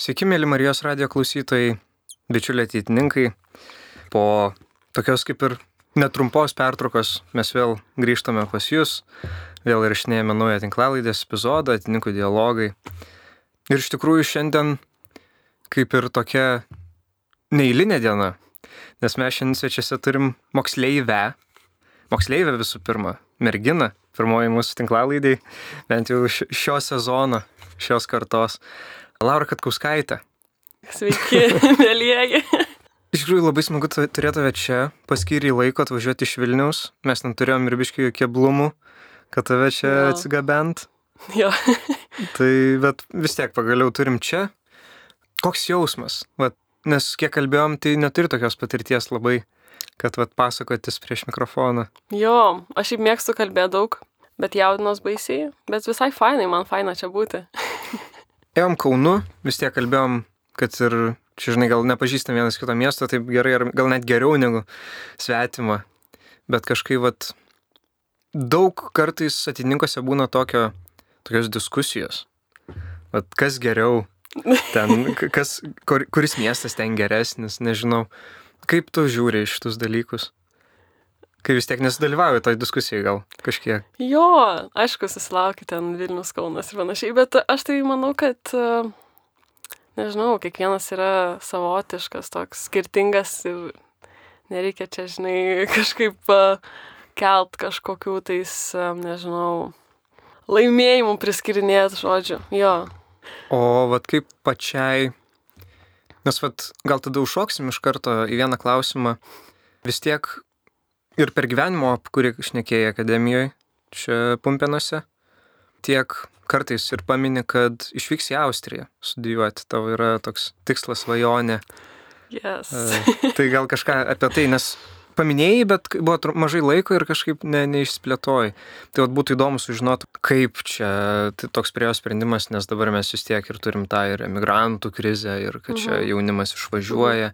Sveiki, mėly Marijos radio klausytojai, bičiuliai ateitininkai. Po tokios kaip ir netrumpos pertraukos mes vėl grįžtame pas Jūs, vėl įrašinėjame naują tinklalaidės epizodą, atininkų dialogai. Ir iš tikrųjų šiandien kaip ir tokia neįlinė diena, nes mes šiandien svečiuose turim moksleivę, moksleivę visų pirma, merginą, pirmoji mūsų tinklalaidai, bent jau šio sezono, šios kartos. Laura Katkauskaitė. Sveiki, mėlyjeji. Iš tikrųjų labai smagu turėti tave čia, paskyrį laiko atvažiuoti iš Vilniaus, mes neturėjom ir biškių keblumų, kad tave čia jo. atsigabent. Jo. tai, bet vis tiek pagaliau turim čia. Koks jausmas? Vat, nes kiek kalbėjom, tai neturi tokios patirties labai, kad vat, pasakotis prieš mikrofoną. Jo, aš šiaip mėgstu kalbėti daug, bet jaudinos baisiai, bet visai fainai, man faina čia būti. Ėjom Kaunu, vis tiek kalbėjom, kad ir čia, žinai, gal nepažįstam vienas kito miesto taip gerai, ar gal net geriau negu svetima. Bet kažkaip, vat, daug kartais atininkose būna tokio, tokios diskusijos. Vat, kas geriau, ten, kas, kur, kuris miestas ten geresnis, nežinau. Kaip tu žiūri iš šitus dalykus? Kai vis tiek nesudalyvauju toj diskusijai gal kažkiek. Jo, aišku, susilaukia ten Vilnius Kaunas ir panašiai, bet aš tai manau, kad, nežinau, kiekvienas yra savotiškas, toks skirtingas ir nereikia čia, žinai, kažkaip kelt kažkokių tais, nežinau, laimėjimų priskirinėti, žodžiu. Jo. O vad kaip pačiai, nes vad gal tada užšoksim iš karto į vieną klausimą, vis tiek ir per gyvenimo, kurį šnekėjai akademijoje, čia Pumpenuose, tiek kartais ir pamini, kad išvyks į Austriją studijuoti, tavo yra toks tikslas svajonė. Yes. tai gal kažką apie tai, nes paminėjai, bet buvo mažai laiko ir kažkaip ne, neišsplėtoji. Tai vat, būtų įdomu sužinoti, kaip čia tai toks priejo sprendimas, nes dabar mes vis tiek ir turim tą ir emigrantų krizę, ir kad čia mhm. jaunimas išvažiuoja,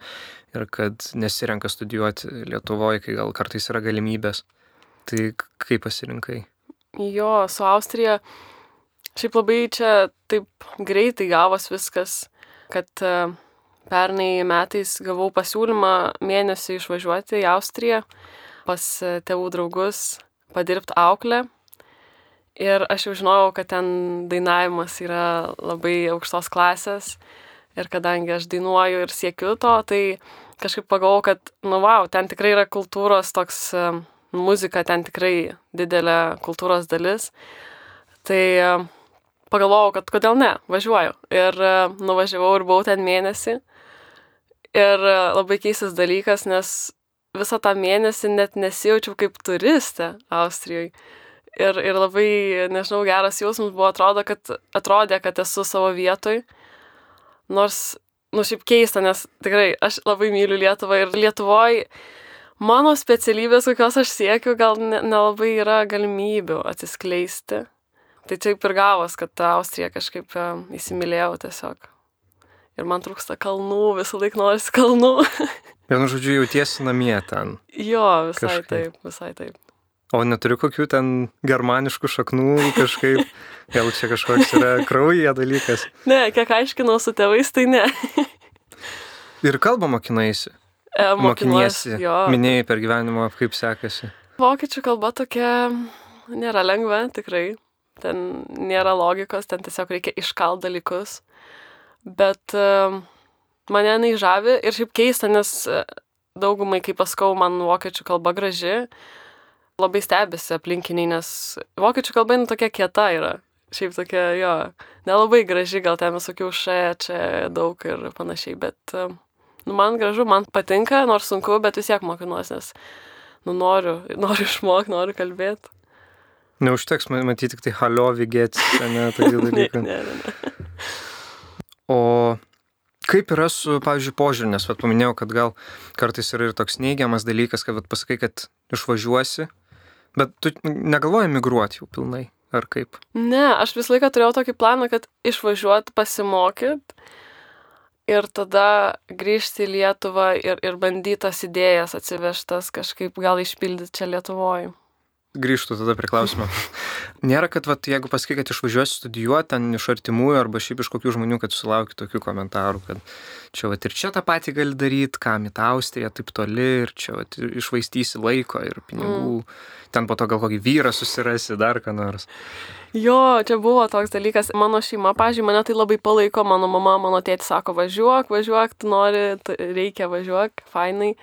ir kad nesirenka studijuoti Lietuvoje, kai gal kartais yra galimybės. Tai kaip pasirinkai? Jo, su Austrija šiaip labai čia taip greitai gavos viskas, kad uh, Pernai metais gavau pasiūlymą mėnesį išvažiuoti į Austriją pas e, tėvų draugus, padirbti auklę. Ir aš jau žinojau, kad ten dainavimas yra labai aukštos klasės. Ir kadangi aš dainuoju ir siekiu to, tai kažkaip pagalvojau, kad, nu, wow, ten tikrai yra kultūros toks, muzika ten tikrai didelė kultūros dalis. Tai pagalvojau, kad kodėl ne, važiuoju. Ir nuvažiavau ir buvau ten mėnesį. Ir e, labai keistas dalykas, nes visą tą mėnesį net nesijaučiau kaip turistė Austrijoje. Ir, ir labai, nežinau, geras jausmas buvo, atrodo, kad, atrodė, kad esu savo vietoj. Nors, nu šiaip keista, nes tikrai aš labai myliu Lietuvą ir Lietuvoje mano specialybės, kokios aš siekiu, gal nelabai ne yra galimybių atsiskleisti. Tai taip ir gavos, kad tą Austriją kažkaip e, įsimylėjau tiesiog ir man trūksta kalnų, visą laiką norisi kalnų. Vienu žodžiu, jautiesi namie ten. Jo, visai kažkaip. taip, visai taip. O neturiu kokių ten germaniškų šaknų kažkaip, gal čia kažkoks yra kraujyje dalykas. Ne, kiek aiškinau su tėvais, tai ne. Ir kalbą mokinaisi. E, Mokiniesi. Minėjai per gyvenimą, kaip sekasi. Vokiečių kalba tokia nėra lengva, tikrai. Ten nėra logikos, ten tiesiog reikia iškalt dalykus bet uh, mane jinai žavi ir šiaip keista, nes e, daugumai, kaip paskau, man vokiečių kalba graži, labai stebisi aplinkiniai, nes vokiečių kalba jinai tokia kieta yra. Šiaip tokia, jo, nelabai graži, gal ten visokių še, čia daug ir panašiai, bet uh, nu, man gražu, man patinka, nors sunku, bet vis tiek mokinuosi, nes nu, noriu, noriu išmokti, noriu kalbėti. Neužteks matyti tik tai halio, vigėtis, ne, tokių dalykų. ne, ne, ne. O kaip yra su, pavyzdžiui, požiūrį, nes vat, paminėjau, kad gal kartais yra ir toks neigiamas dalykas, kad vat, pasakai, kad išvažiuosi, bet tu negalvoji migruoti jau pilnai, ar kaip? Ne, aš visą laiką turėjau tokį planą, kad išvažiuoti, pasimokyt ir tada grįžti į Lietuvą ir, ir bandyti tas idėjas atsivežtas kažkaip gal išpildyti čia Lietuvoje. Grįžtu tada prie klausimo. Nėra, kad vat, jeigu pasakai, kad išvažiuosi studijuoti ten iš artimųjų arba šiaip iš kokių žmonių, kad sulauki tokių komentarų, kad čia vat, ir čia tą patį gali daryti, kam į tą Austriją taip toli ir čia vat, išvaistysi laiko ir pinigų. Mm. Ten po to gal kokį vyrą susirasi, dar ką nors. Jo, čia buvo toks dalykas. Mano šeima, pažiūrėjau, mane tai labai palaiko. Mano mama, mano tėtis sako, važiuok, važiuok, tu nori, reikia važiuok, fainai.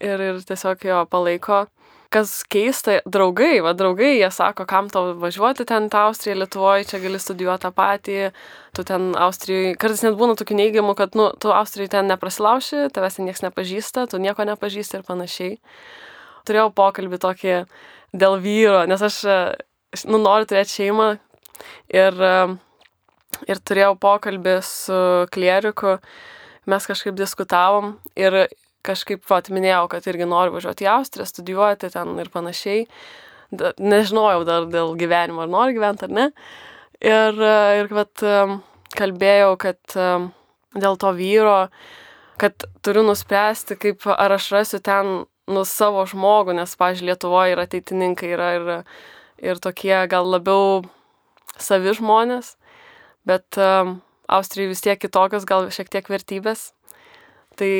Ir, ir tiesiog jo palaiko kas keista, draugai, va draugai, jie sako, kam tau važiuoti ten tą Austriją, Lietuvoje, čia gali studijuoti tą patį, tu ten Austrijoje, kartais net būna tokių neigiamų, kad, nu, tu Austrijoje ten neprasilauši, tavęs ten niekas nepažįsta, tu nieko nepažįsti ir panašiai. Turėjau pokalbį tokį dėl vyro, nes aš, nu, noriu turėti šeimą ir, ir turėjau pokalbį su klieriku, mes kažkaip diskutavom ir kažkaip, va, minėjau, kad irgi noriu važiuoti į Austriją, studijuoti ten ir panašiai. Da, nežinojau dar dėl gyvenimo, ar noriu gyventi ar ne. Ir, ir vat, kalbėjau, kad dėl to vyro, kad turiu nuspręsti, kaip ar aš rasiu ten nu savo žmogų, nes, pažiūrėjau, Lietuvoje yra ateitininkai, yra ir, ir tokie gal labiau savi žmonės, bet um, Austrijai vis tiek kitokios, gal šiek tiek vertybės. Tai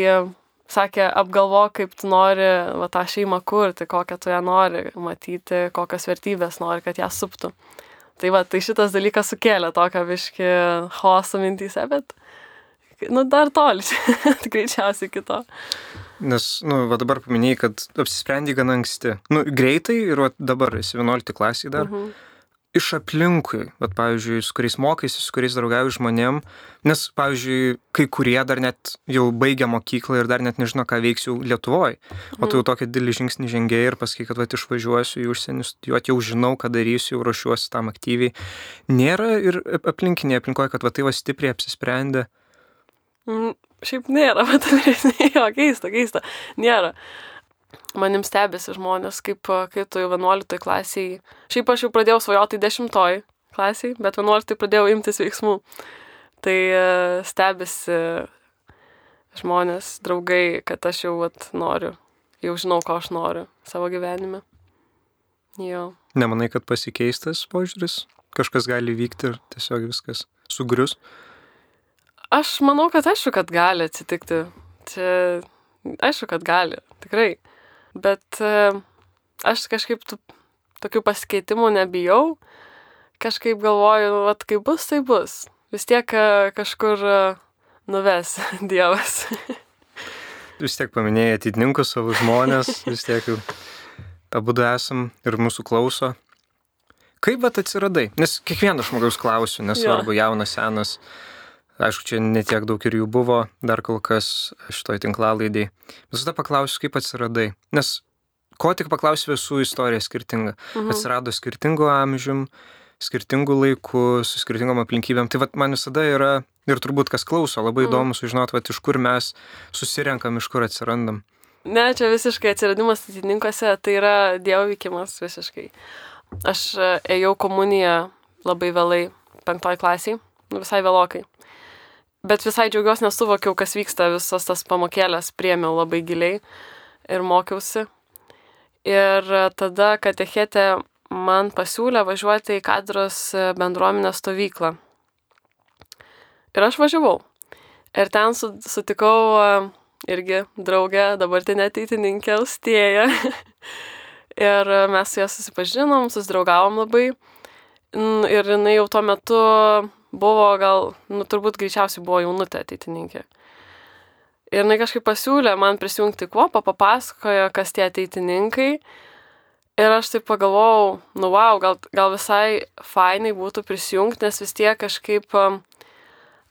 sakė, apgalvok, kaip tu nori va, tą šeimą kurti, kokią tu ją nori matyti, kokias vertybės nori, kad ją suptų. Tai va, tai šitas dalykas sukėlė tokią viški chaosą mintyse, bet, nu, dar toli, greičiausiai kito. Nes, nu, va dabar paminėjai, kad apsisprendai gan anksti. Nu, greitai ir va, dabar esi 11 klasiai dar. Mhm iš aplinkui, bet, pavyzdžiui, su kuriais mokaisi, su kuriais draugauju žmonėm, nes, pavyzdžiui, kai kurie dar net jau baigia mokyklą ir dar net nežino, ką veiksiu Lietuvoje, o tu jau tokį didelį žingsnį žengėjai ir pasakai, kad vat, išvažiuosiu į užsienį studijuoti, jau žinau, ką darysiu, jau ruošiuosi tam aktyviai. Nėra ir aplinkinėje aplinkoje, kad va tai va stipriai apsisprendė. Mm, šiaip nėra, bet jo, keista, keista. Nėra manim stebėsi žmonės, kaip, kai tu jau 11 klasiai, šiaip aš jau pradėjau svajoti 10 klasiai, bet 11 pradėjau imtis veiksmų. Tai stebėsi žmonės, draugai, kad aš jau vat, noriu, jau žinau, ko aš noriu savo gyvenime. Jo. Nemanai, kad pasikeistas požiūris, kažkas gali vykti ir tiesiog viskas sugrius? Aš manau, kad aišku, kad gali atsitikti. Čia aišku, kad gali, tikrai. Bet e, aš kažkaip tų, tokių pasikeitimų nebijau. Kažkaip galvoju, nu, vat kaip bus, tai bus. Vis tiek e, kažkur e, nuves Dievas. vis tiek paminėjai atitinkus savo žmonės, vis tiek jau abu esam ir mūsų klauso. Kaip bet atsiradai? Nes kiekvieno žmogaus klausiu, nesvarbu, ja. jaunas, senas. Aišku, čia netiek daug ir jų buvo, dar kol kas šitoj tinklalaidai. Visada paklausiu, kaip atsiradai. Nes ko tik paklausiu, visų istorija skirtinga. Mhm. Atsirado skirtingų amžium, skirtingų laikų, su skirtingom aplinkybėm. Tai vat, man visada yra, ir turbūt kas klauso, labai mhm. įdomu sužinoti, vat, iš kur mes susirenkam, iš kur atsirandam. Ne, čia visiškai atsiradimas atitinkose, tai yra Dievo vykimas visiškai. Aš e, ėjau komuniją labai vėlai, penktoj klasiai, nu, visai vėlokai bet visai džiaugiuosi, nes suvokiau, kas vyksta, visas tas pamokėlės priemiau labai giliai ir mokiausi. Ir tada katechetė man pasiūlė važiuoti į kadros bendruomenės stovyklą. Ir aš važiavau. Ir ten sutikau irgi draugę, dabartinę ateitininkę Austėją. ir mes su ja susipažinom, susidraugavom labai. Ir jinai jau tuo metu buvo gal, nu turbūt greičiausiai buvo jaunutė ateitininkė. Ir jinai kažkaip pasiūlė man prisijungti kvopą, papasakojo, kas tie ateitininkai. Ir aš taip pagalvojau, nu wow, gal, gal visai fainai būtų prisijungti, nes vis tiek kažkaip um,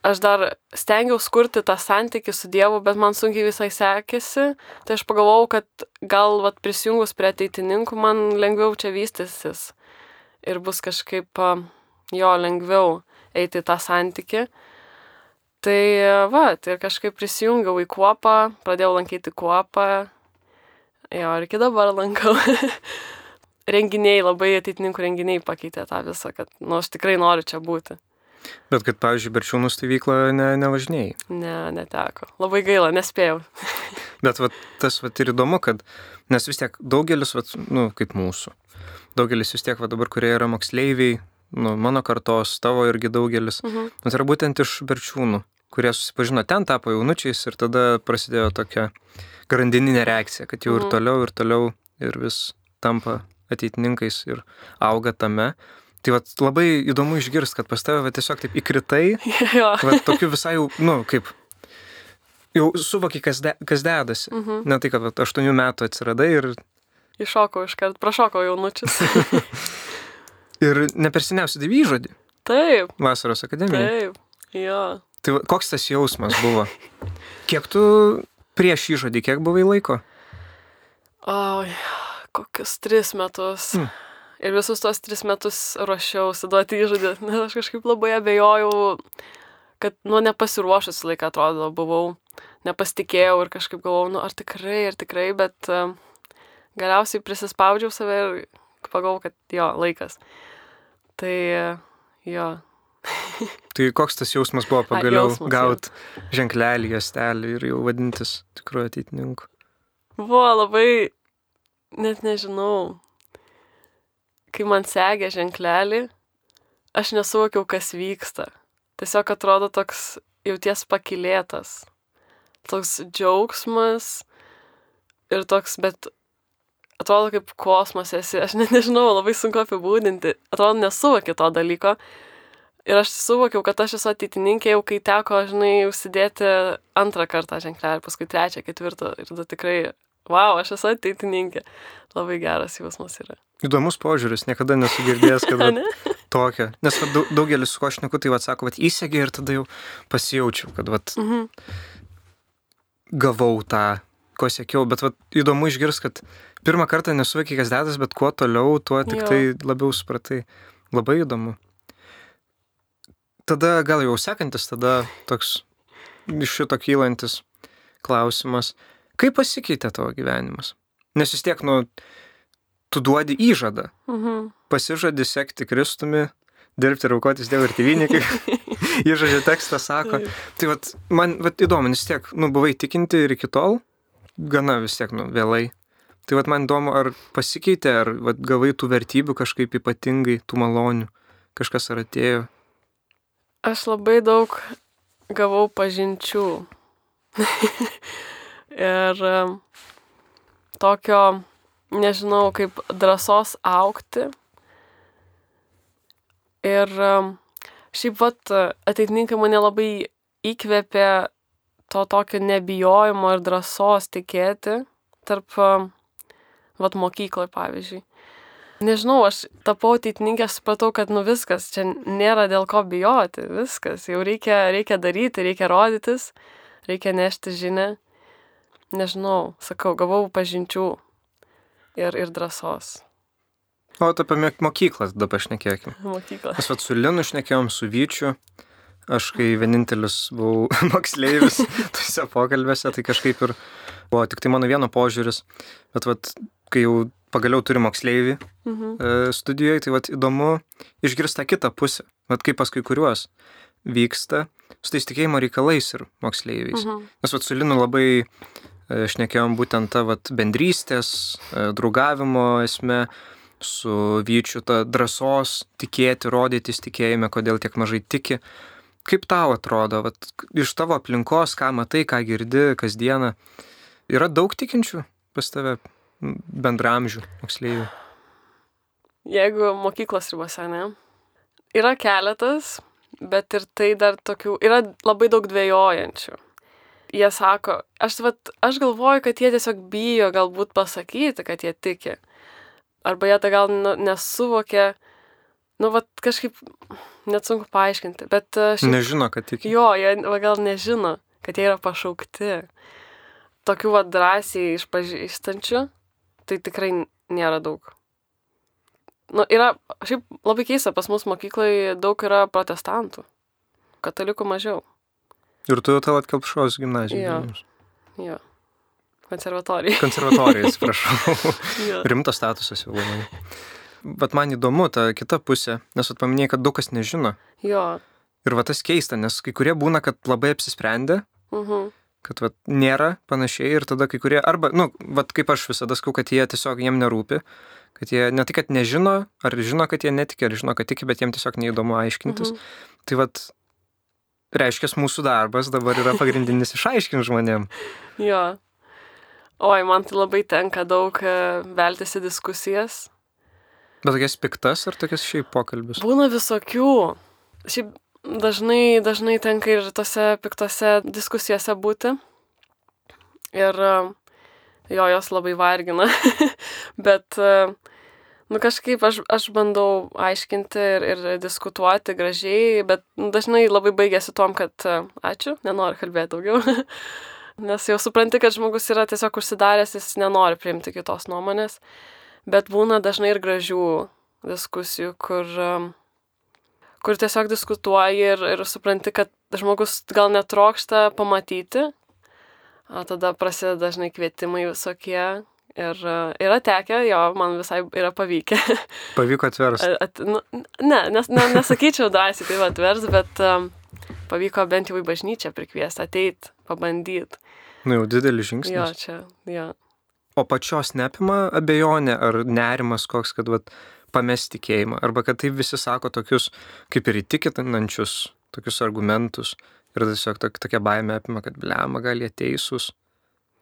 aš dar stengiausi kurti tą santykį su Dievu, bet man sunkiai visai sekėsi. Tai aš pagalvojau, kad gal vat, prisijungus prie ateitininkų man lengviau čia vystysis. Ir bus kažkaip um, jo lengviau eiti į tą santyki. Tai va, tai kažkaip prisijungiau į kuopą, pradėjau lankyti kuopą, jo, ir iki dabar lankau. renginiai, labai ateitininkų renginiai pakeitė tą visą, kad, nu, aš tikrai noriu čia būti. Bet kad, pavyzdžiui, Berčiūnų stovyklą ne, nevažinėjai? Ne, neteko. Labai gaila, nespėjau. Bet vat, tas vat, ir įdomu, kad nes vis tiek daugelis, vat, nu, kaip mūsų, daugelis vis tiek vat, dabar, kurie yra moksleiviai, nu, mano kartos, tavo irgi daugelis, Mhm. tai yra būtent iš berčiūnų, kurie susipažino ten, tapo jaunučiais ir tada prasidėjo tokia grandininė reakcija, kad jau ir Mhm. toliau, ir toliau, ir vis tampa ateitininkais ir auga tame. Tai vat, labai įdomu išgirsti, kad pas tave vat, tiesiog taip įkritai jo. Va, tokiu visai jau, nu, kaip, jau suvoki, kas, de, kas dedasi. Mhm. Ne tai, kad vat, 8 metų atsiradai ir, Iššokau iškart, prašokau jaunučius. ir nepersiniausiai davy žodį taip, vasaros akademijoje. taip. Jo. Tai koks tas jausmas buvo? Kiek tu prieš įžodį, kiek buvai laiko? Oi, kokius tris metus. Mm. Ir visus tos tris metus ruošiausi duoti įžodį, nes aš kažkaip labai abejojau, kad, nu, nepasiruošus laiką atrodo buvau, nepasitikėjau ir kažkaip galvojau, nu, ar tikrai, ar tikrai, bet um, galiausiai prisispaudžiau save ir pagalvojau, kad jo, laikas. Tai jo, Tai koks tas jausmas buvo pagaliau gauti ženklelį, jastelį ir jau vadintis tikruoju ateitininku? buvo labai, net nežinau, kai man segė ženklelį, aš nesuvokiau, kas vyksta. Tiesiog atrodo toks jauties pakilėtas, toks džiaugsmas ir toks, bet atrodo kaip kosmose esi, aš net nežinau, labai sunku apibūdinti, atrodo nesuvoki to dalyko. Ir aš suvokiau, kad aš esu ateitininkė jau kai teko, žinai, užsidėti antrą kartą ženklelį, paskui trečią, ketvirtą. Ir tada tikrai, wow, aš esu ateitininkė. Labai geras jausmas yra. Įdomus požiūris, niekada nesu girdėjęs, kad Ne? tokia. Nes va, dau- daugelis, su ko aš neku, tai va, sako, va, įsegė ir tada jau pasijaučiau, kad va, Mhm. gavau tą, ko siekiau, bet vat, įdomu išgirsti, kad pirmą kartą nesuvokiai, kas dedas, bet kuo toliau, tuo tik Jo. tai labiau supratai. Labai įdomu. Tada gal jau sekantis, tada toks iš šito kylantis klausimas, kaip pasikeitė tavo gyvenimas? Nes vis tiek, nu, tu duodi įžadą, Mhm. pasižadi sekti Kristumi, dirbti ir aukotis Dievo ir tėvynį, kaip įžodžio tekstas sako. Taip. Tai vat, man vat, įdomu, nes tiek, nu, buvai tikinti ir iki tol, gana vis tiek, nu, vėlai. Tai vat, man įdomu, ar pasikeitė, ar vat, gavai tų vertybių kažkaip ypatingai, tų malonių, kažkas ar atėjo. Aš labai daug gavau pažinčių. ir tokio, nežinau, kaip drąsos aukti. Ir šiaip pat ateitininkai mane labai įkvėpė to tokio nebijojimo ir drąsos tikėti tarp, em, vat mokykloje pavyzdžiui. Nežinau, aš tapau ateitininkė, supratau, kad nu viskas, čia nėra dėl ko bijoti, viskas, jau reikia, reikia daryti, reikia rodytis, reikia nešti žinę. Nežinau, sakau, gavau pažinčių ir, ir drąsos O apie mokyklą tada pašnekėkim. mokyklą. Mes vat su Linu šnekėjom su Vyčiu. Aš kai vienintelis buvau moksleivis tuose pokalbėse, tai kažkaip ir buvo tik tai mano vieno požiūris. Bet vat, kai jau pagaliau turi moksleivį, Mhm. e, studijoje, tai vat, įdomu išgirsti tą kitą pusę. Vat kaip pas kai kuriuos vyksta su tais tikėjimo reikalais ir moksleiviais. Mhm. Nes vat su Linu labai e, šnekėjom būtent tą vat bendrystės, e, draugavimo esmę, su Vyčiu tą drąsos tikėti, rodytis tikėjime, kodėl tiek mažai tiki. Kaip tau atrodo, vat, iš tavo aplinkos, ką matai, ką girdi kasdieną, yra daug tikinčių pas tave bendramžių moksleivių? Jeigu mokyklos ribose, ne? Yra keletas, bet ir tai dar tokių, yra labai daug dvėjojančių. Jie sako, aš, vat, aš galvoju, kad jie tiesiog bijo galbūt pasakyti, kad jie tiki. Arba jie tai gal nu, nesuvokia, nu, vat kažkaip net sunku paaiškinti, bet e, šiaip Nežino, kad tiki. Jo, jie va, gal nežino, kad jie yra pašaukti. Tokių va drąsiai išpažįstančių, tai tikrai nėra daug. Nu, yra, šiaip labai keista, pas mus mokykloje daug yra protestantų, katalikų mažiau. Ir tu tallat kelpšos Jo. gimnazijoje. Jo. Konservatorija. Konservatorija, atsiprašau. jo. Rimtas statusas jau labai. Bet man įdomu ta kita pusė, nes at paminėjai, kad daug kas nežino. jo. Ir va tas keista, nes kai kurie būna, kad labai apsisprendę Mhm. kad vat, nėra panašiai ir tada kai kurie, arba, nu, vat, kaip aš visada sakau, kad jie tiesiog jiem nerūpi, kad jie ne tik, kad nežino, ar žino, kad jie netiki, ar žino, kad tiki, bet jiem tiesiog neįdomu aiškintis. Mhm. Tai vat, reiškia, mūsų darbas dabar yra pagrindinis išaiškinti žmonėm. jo. Oi, man tai labai tenka daug e, veltis į diskusijas. Bet tokias piktas ar tokias šiaip pokalbis? Būna visokių. Šiaip dažnai, dažnai tenka ir tose piktose diskusijose būti. Ir jo, jos labai vargina. Bet, nu kažkaip aš, aš bandau aiškinti ir, ir diskutuoti gražiai, bet dažnai labai baigėsi tom, kad ačiū, nenoriu kalbėti daugiau. Nes jau supranti, kad žmogus yra tiesiog užsidaręs, jis nenori priimti kitos nuomonės. Bet būna dažnai ir gražių diskusijų, kur kur tiesiog diskutuoji ir, ir supranti, kad žmogus gal netrokšta pamatyti, o tada prasideda dažnai kvietimai visokie. Ir yra tekę, jo, man visai yra pavykę. Pavyko atversti. At, nu, ne, nes, ne, nesakyčiau drąsiai tai atvers, bet um, pavyko bent jau į bažnyčią prikviesti, ateit, pabandyti. Nu jau didelis žingsnis. Jo, čia, jo. O pačios neapima abejonė ar nerimas koks, kad vat, pamesti tikėjimą. Arba kad taip visi sako tokius kaip ir įtikinančius, tokius argumentus. Ir tiesiog tok, tokia baime apima, kad blema gal jie teisūs,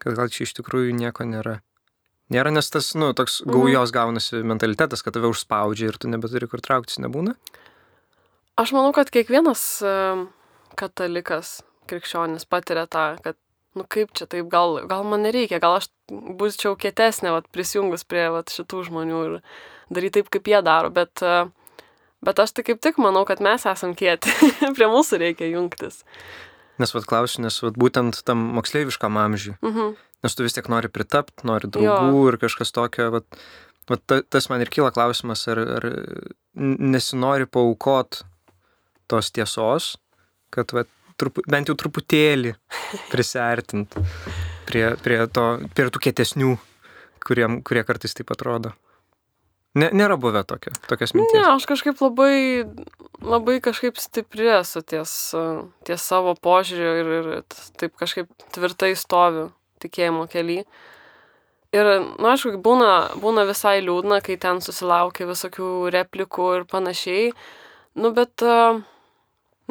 kad gal čia iš tikrųjų nieko nėra. Nėra, nes tas, nu, toks mhm. gaujos gaunasi mentalitetas, kad tave užspaudžia ir tu nebeturi kur trauktis, nebūna? Aš manau, kad kiekvienas katalikas, krikščionis patiria tą, kad, nu kaip čia taip, gal, gal man nereikia, gal aš būčiau kietesnė, vat, prisijungus prie vat, šitų žmonių ir daryti taip, kaip jie daro, bet, e, bet aš tai kaip tik manau, kad mes esam kieti, prie mūsų reikia jungtis. Nes vad klausiu, nes vad būtent tam moksleiviškam amžiui, mhm. nes tu vis tiek nori pritapti, nori draugų jo. ir kažkas tokio, vad, vad ta, tas man ir kyla klausimas, ar, ar nesinori paukot tos tiesos, kad vad, trupu, bent jau truputėlį prisartint prie, prie, to, prie tų kietesnių, kuriem, kurie kartais taip atrodo. Ne, nėra buvę tokio, tokios minties. Ne, aš kažkaip labai, labai kažkaip stipri esu ties, ties savo požiūriu ir, ir taip kažkaip tvirtai stoviu tikėjimo keli. Ir, nu, aišku, būna, būna visai liūdna, kai ten susilaukia visokių replikų ir panašiai. Nu, bet uh,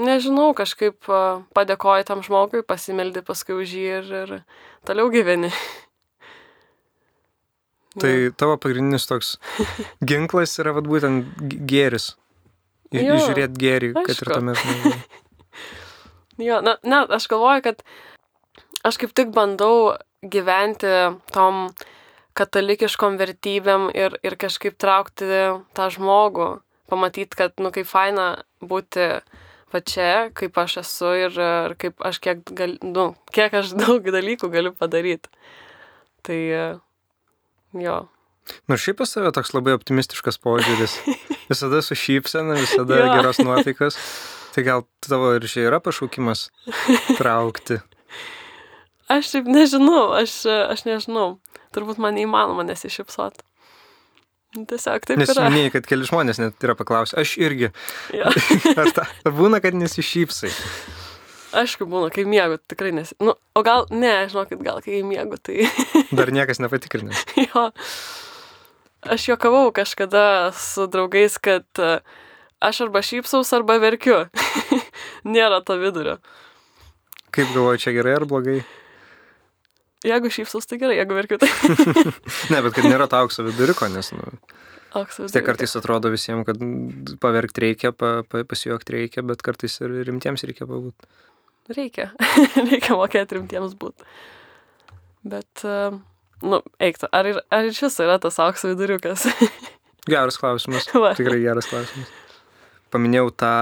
nežinau, kažkaip uh, padėkoji tam žmogui, pasimeldi paskui už jį ir, ir toliau gyveni. Tai tavo pagrindinis toks ginklas yra vat, būtent gėris. Žiūrėti gėrį, aišku. kad ir tame žmoguje. jo, na, na, aš galvoju, kad aš kaip tik bandau gyventi tom katalikiškom vertybėm ir, ir kažkaip traukti tą žmogų, pamatyti, kad, nu, kaip faina būti pačia, kaip aš esu ir, ir kaip aš kiek, gal, nu, kiek aš daug dalykų galiu padaryti. Tai Jo. Nors šiaip pas save toks labai optimistiškas požiūris. Visada su šypsena, visada ja. geros nuotaikos. Tai gal tavo ir čia yra pašaukimas traukti? Aš taip nežinau, aš, aš nežinau. Turbūt man neįmanoma nesišypsoti. Tiesiog taip Nes yra. Minėjai, kad keli žmonės net yra paklausę, aš irgi. Ja. ar, ta, ar būna, kad nesišypsai? Aišku, būna, kai miegu, tikrai nes. Nu, o gal, ne, žinokit, gal kai miegu, tai. Dar niekas nepatikrinė. jo. Aš juokavau kažkada su draugais, kad e, aš arba šypsaus, arba verkiu. Nėra to vidurio. Kaip galvoju, čia gerai ar blogai? Jeigu šypsaus, tai gerai, jeigu verkiu, tai. ne, bet kad nėra to aukso viduriko, nes, nu. Aukso viduriko. Tai kartais atrodo visiems, kad paverkti reikia, pa, pa, pasijuokti reikia, bet kartais ir rimtiems reikia pabūti reikia, reikia mokėti rimtiems būti. Bet, nu, eikta, ar, ar iš viso yra tas aukso viduriukas? geras klausimas. Va. Tikrai geras klausimas. Paminėjau tą,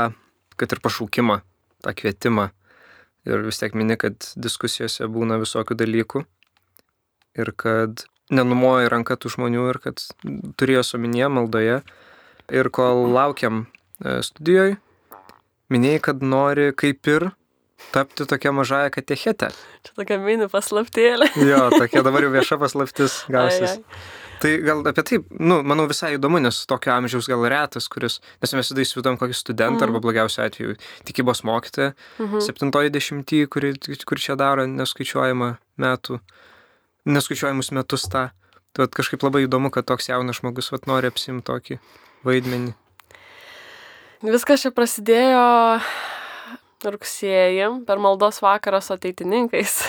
kad ir pašaukimą, tą kvietimą. Ir vis tiek mini, kad diskusijose būna visokių dalykų. Ir kad nenumoja ranka tų žmonių ir kad turėjo suminėję maldoje. Ir kol laukiam e, studijoje, minėjai, kad nori kaip ir tapti tokia mažaja katechetė. Čia tokia mini paslaptėlė. jo, tokia dabar jau vieša paslaptis gausis. Ai, ai. Tai gal apie tai, nu, manau visai įdomu, nes tokio amžiaus gal retas, kuris, nes mes visada įsivaizduojam kokį studentą mm. arba blogiausiu atveju tikybos mokytoją, mm -hmm. septintoji dešimtį, kuri, kur čia daro neskaičiuojamą metų, neskaičiuojamus metus tą. Tai kažkaip labai įdomu, kad toks jaunas žmogus vat, nori apsimti tokį vaidmenį. Viskas čia prasidėjo rugsėjį per maldos vakarą su ateitininkais.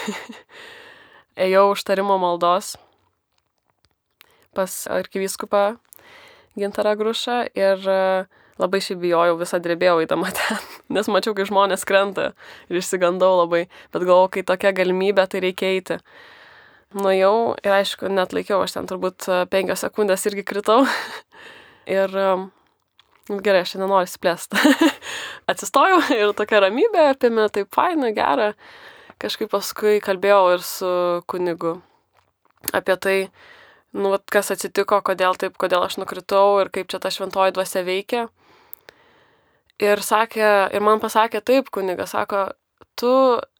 Ėjau užtarimo maldos pas arkivyskupą Gintarą Grušą ir e, labai šiaip bijojau, visą drebėjau įdama ten, nes mačiau, kai žmonės krenta ir išsigandau labai, bet galvojau, kai tokia galimybė, tai reikia eiti. Nuėjau ir aišku, net laikiau, aš ten turbūt e, penkios sekundės irgi kritau. ir e, gerai, aš nenoriu įsiplėsti. Atsistojau ir tokia ramybė apėmė, taip faina, gera. Kažkaip paskui kalbėjau ir su kunigu apie tai, nu, vat, kas atsitiko, kodėl taip, kodėl aš nukritau ir kaip čia ta šventoji dvasia veikia. Ir, sakė, ir man pasakė taip, kunigas, sako, tu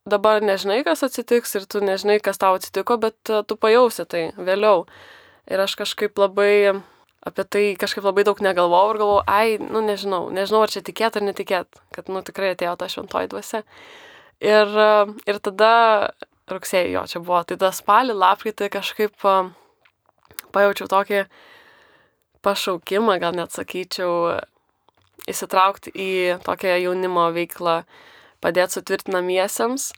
dabar nežinai, kas atsitiks ir tu nežinai, kas tau atsitiko, bet e, tu pajausi tai vėliau. Ir aš kažkaip labai apie tai kažkaip labai daug negalvojau ir galvojau, ai, nu nežinau, nežinau, ar čia tikėt ar netikėt, kad, nu tikrai atėjo ta šventoji dvasia. Ir, e, ir tada rugsėjai jo čia buvo, tai tą spalį, lapkritį kažkaip uh, pajaučiau tokį pašaukimą, gal net sakyčiau, įsitraukti į tokią jaunimo veiklą, padėti sutvirtinamiesiems.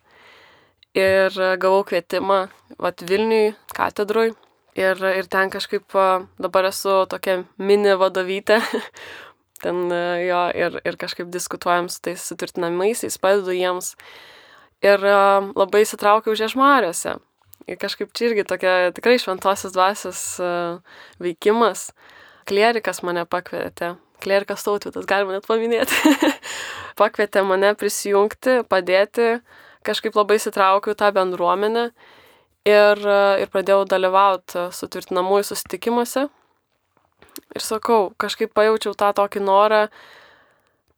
Ir gavau kvietimą vat Vilniui katedrui. Ir, ir ten kažkaip dabar esu tokia mini vadovytė. ten jo ir, ir kažkaip diskutuojam su tais sutvirtinamaisiais, padedu jiems. Ir labai įsitraukiau žiežmariuose kažkaip čia irgi tokia tikrai šventosios dvasios uh, veikimas. Klierikas mane pakvietė, klierikas tautvitas, galima net paminėti, pakvietė mane prisijungti, padėti, kažkaip labai sitraukiau tą bendruomenę ir, uh, ir pradėjau dalyvauti sutvirtinamųjų susitikimuose. Ir sakau, kažkaip pajaučiau tą tokį norą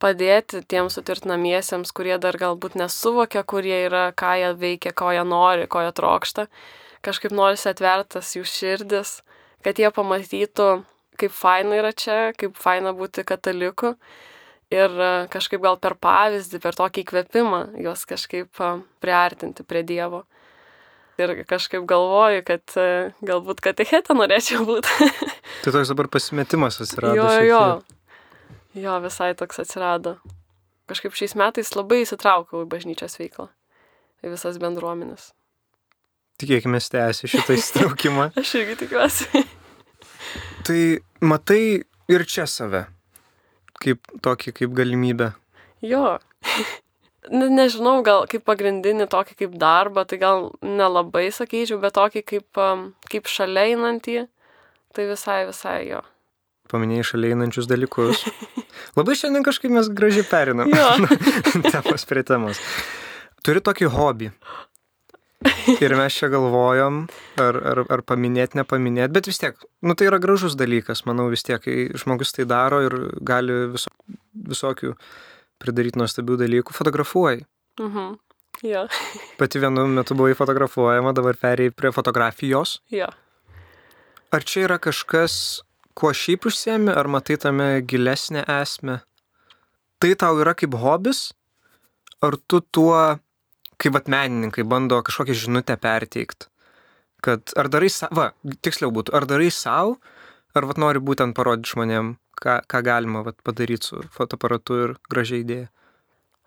padėti tiems sutvirtinamiesiems, kurie dar galbūt nesuvokia, kurie yra, ką jie veikia, ko jie nori, ko jie trokšta. Kažkaip norisi atvertas jų širdis, kad jie pamatytų, kaip faina yra čia, kaip faina būti kataliku. Ir e, kažkaip gal per pavyzdį, per tokį įkvėpimą juos kažkaip e, priartinti prie Dievo. Ir kažkaip galvoju, kad e, galbūt katechetą norėčiau būti. tai toks dabar pasimetimas atsirado. Jo, jo. Jo, visai toks atsirado. Kažkaip šiais metais labai įsitraukiau į bažnyčios veiklą, į visas bendruomenės. Tikėkime, tęsi šitą įsitraukimą. Aš irgi tikiuosi. tai matai ir čia save, kaip tokį, kaip galimybę. Jo. Ne, nežinau, gal kaip pagrindinį tokį kaip darbą, tai gal nelabai sakyčiau, bet tokį kaip, kaip šalia einantį, tai visai, visai jo paminėjai šalia einančius dalykus. Labai šiandien kažkaip mes gražiai perinam. temos prie temos. Turi tokį hobį. Ir mes čia galvojom, ar, ar, ar paminėti, nepaminėti, bet vis tiek, nu tai yra gražus dalykas, manau vis tiek, kai žmogus tai daro ir gali viso, visokių pridaryti nuostabių dalykų, fotografuoji. Mhm. Ja. Pati vienu metu buvai fotografuojama, dabar perėjai prie fotografijos. Ja. Ar čia yra kažkas, kuo šiaip užsiemi, ar matai tame gilesnę esmę? Tai tau yra kaip hobis, ar tu tuo, kaip vat menininkai bando kažkokią žinutę perteikti? Kad ar darai savo, va, tiksliau būtų, ar darai savo, ar vat nori būtent parodyti žmonėm, ką, ką galima vat, padaryti su fotoaparatu ir gražiai idėja?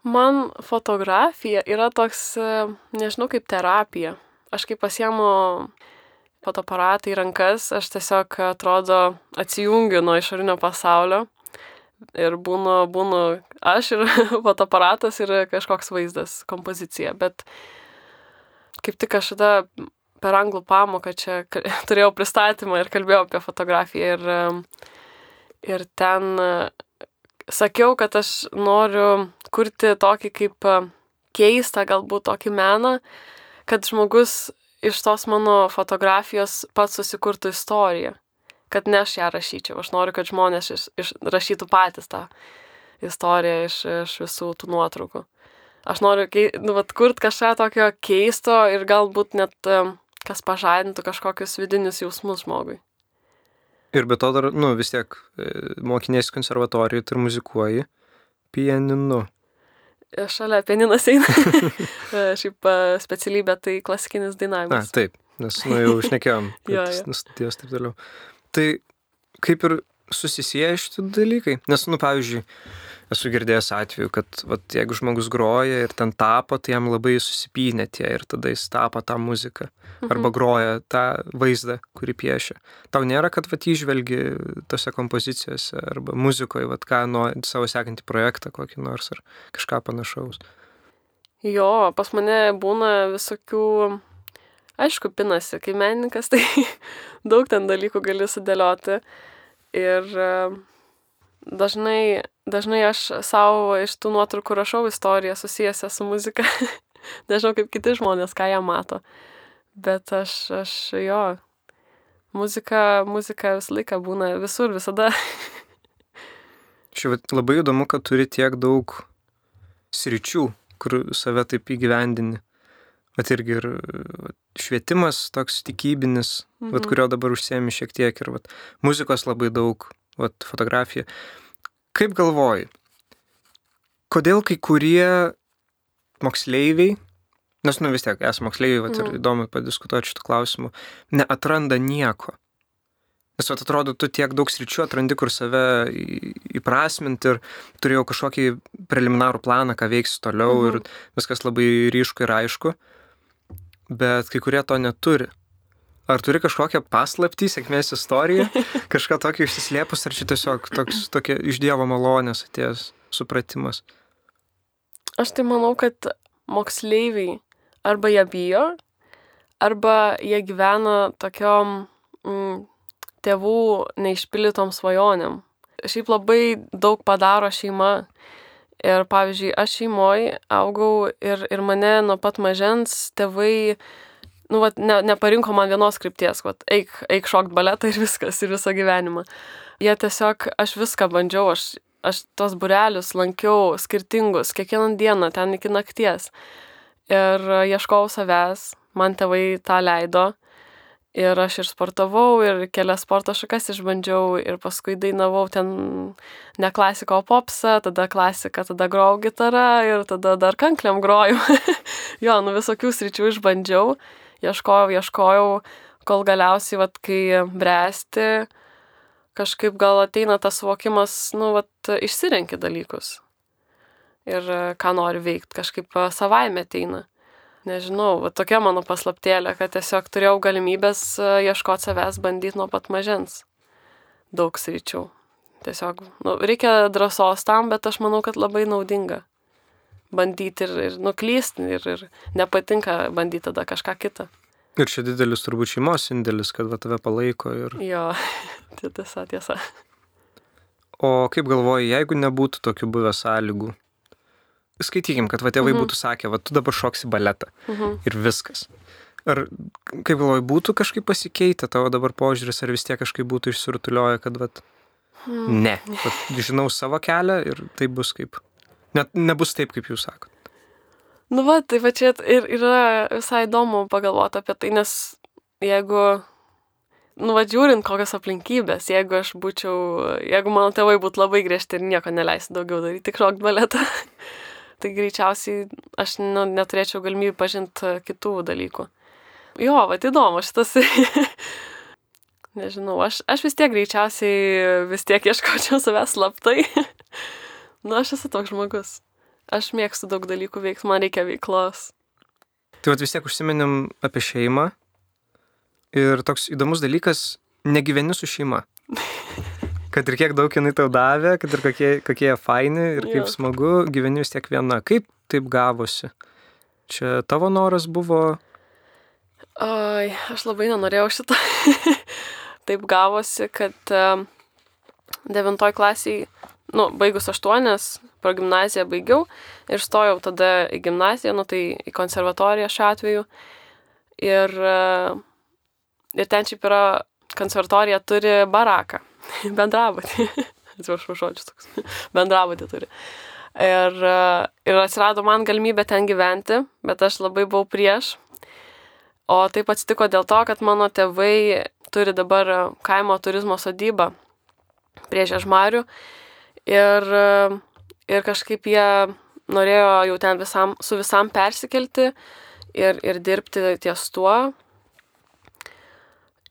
Man fotografija yra toks, nežinau, kaip terapija. Aš kaip pasiemu fotoaparatą į rankas, aš tiesiog atrodo atsijungiu nuo išorinio pasaulio ir būnu, būnu aš ir fotoaparatas ir kažkoks vaizdas, kompozicija. Bet kaip tik aš tada per anglų pamoką čia turėjau pristatymą ir kalbėjau apie fotografiją ir, ir ten sakiau, kad aš noriu kurti tokį kaip keistą galbūt tokį meną, kad žmogus iš tos mano fotografijos pats susikurtų istoriją, kad ne aš ją rašyčiau, aš noriu, kad žmonės iš, iš, rašytų patys tą istoriją iš, iš visų tų nuotraukų. Aš noriu, nu, vat, kurt kažką tokio keisto ir galbūt net kas pažadintų kažkokius vidinius jausmus žmogui. Ir be to dar, nu, vis tiek e, mokinės konservatorijoje ir muzikuoji pianinu. Šalia pianinas eina. E, Šiaip e, specialybė tai klasikinis Na, dainavimas. taip, nes, nu, jau šnekėjom, Jo, kad jo. nu, studijos taip toliau. Tai kaip ir susisieja šitie dalykai? Nes, nu, pavyzdžiui, esu girdėjęs atveju, kad vat, jeigu žmogus groja ir ten tapo, tai jam labai susipynė tie ir tada jis tapo tą muziką. Arba groja tą vaizdą, kurį piešia. Tau nėra, kad vat įžvelgi tose kompozicijose arba muzikoje, vat ką nuo savo sekantį projektą kokį nors ar kažką panašaus. Jo, pas mane būna visokių, aišku, pinasi, kai menininkas, tai daug ten dalykų gali sudėlioti. Ir e, dažnai, dažnai aš savo iš tų nuotraukų rašau istoriją susijęsią su muzika. Nežinau, kaip kiti žmonės, ką jie mato. Bet aš, aš jo, muzika, muzika visą laiką būna visur, visada. Vat labai įdomu, kad turi tiek daug sričių, kur save taip įgyvendini. Vat irgi ir švietimas toks tikybinis, mhm. vat, kurio dabar užsiemi šiek tiek ir vat, muzikos labai daug, vat, fotografija. Kaip galvoji, kodėl kai kurie moksleiviai, nes nu vis tiek esame moksleiviai, vat, ir Mhm. įdomu padiskutuoti šitų klausimų, neatranda nieko. Nes vat, atrodo, tu tiek daug sričių atrandi, kur save įprasminti ir turėjau kažkokį preliminarų planą, ką veiks toliau Mhm. ir viskas labai ryšku ir aišku, bet kai kurie to neturi. Ar turi kažkokią paslaptį, sėkmės istoriją, kažką tokio išsislėpus, ar čia tiesiog toks, tokia iš Dievo malonės atėjęs supratimas? Aš tai manau, kad moksleiviai arba jie bijo, arba jie gyvena tokiom mm, tėvų neišpildytom svajonėm. Šiaip labai daug padaro šeima. Ir pavyzdžiui, aš šeimoje augau ir, ir mane nuo pat mažens tėvai, nu, vat, ne, neparinko man vienos krypties, vat, eik, eik šokt baletą ir viskas, ir visą gyvenimą. Jie tiesiog, aš viską bandžiau, aš, aš tos burelius lankiau skirtingus, kiekvieną dieną, ten iki nakties. Ir ieškojau savęs, man tėvai tą leido. Ir aš ir sportavau, ir kelias sporto šakas išbandžiau, ir paskui dainavau ten ne klasiko, o popsą, tada klasika, tada grojau gitarą ir tada dar kankliam grojau. jo, nu visokių sričių išbandžiau, ieškojau, ieškojau, kol galiausiai, vad, kai bręsti, kažkaip gal ateina tas suvokimas, nu, vad, išsirenki dalykus. Ir e, ką nori veikti, kažkaip e, savaime ateina. Nežinau, va tokia mano paslaptėlė, kad tiesiog turėjau galimybės ieškoti savęs, bandyti nuo pat mažens. Daug sričių. Tiesiog, nu, reikia drąsos tam, bet aš manau, kad labai naudinga. Bandyti ir, ir nuklysti, ir, ir nepatinka bandyti tada kažką kitą. Ir čia didelis turbūt šeimos indėlis, kad va tave palaiko. Ir... Jo, tai tiesa, tiesa. O kaip galvoji, jeigu nebūtų tokių buvę sąlygų, skaitykim, kad va tėvai Mhm. būtų sakę, va tu dabar šoksi baletą Mhm. ir viskas. Ar, kaip galvoji, būtų kažkaip pasikeitę tavo dabar požiūris, ar vis tiek kažkaip būtų išsirutulioję, kad va, Hmm. ne, vat, žinau savo kelią ir tai bus kaip. Net nebus taip, kaip jūs sakote. Nu va, tai va čia ir yra visai įdomu pagalvoti apie tai, nes jeigu, nu va, žiūrint kokios aplinkybės, jeigu aš būčiau, jeigu mano tėvai būtų labai griežti ir nieko neleistų daugiau daryti, tik šokti baletą, tai greičiausiai aš nu, neturėčiau galimybę pažinti kitų dalykų. Jo, va, įdomu šitas. Nežinau, aš, aš vis tiek greičiausiai vis tiek ieškočiau savęs slaptai. nu, aš esu toks žmogus. Aš mėgstu daug dalykų veikti, man reikia veiklos. Tai va vis tiek užsiminėm apie šeimą. Ir toks įdomus dalykas, negyveni su šeima. Kad ir kiek daug jinai tau davė, kad ir kokie, kokie jie faini ir kaip Jo. smagu, gyveni vis tiek viena. Kaip taip gavosi? Čia tavo noras buvo, Oi, aš labai nenorėjau šito. Taip gavosi, kad devintoj klasiai, nu, baigus aštuonias, pro gimnaziją baigiau ir stojau tada į gimnaziją, nu, tai į konservatoriją šiuo atveju. Ir, e, ir ten šiaip yra, konservatorija turi baraką, bendrabutį. Atsiprašau, žodžius toks. Bendrabutį turi. Ir, e, ir atsirado man galimybė ten gyventi, bet aš labai buvau prieš. O taip atsitiko dėl to, kad mano tėvai turi dabar kaimo turizmo sodybą prie Žežmarių ir, ir kažkaip jie norėjo jau ten visam, su visam persikelti ir, ir dirbti ties tuo.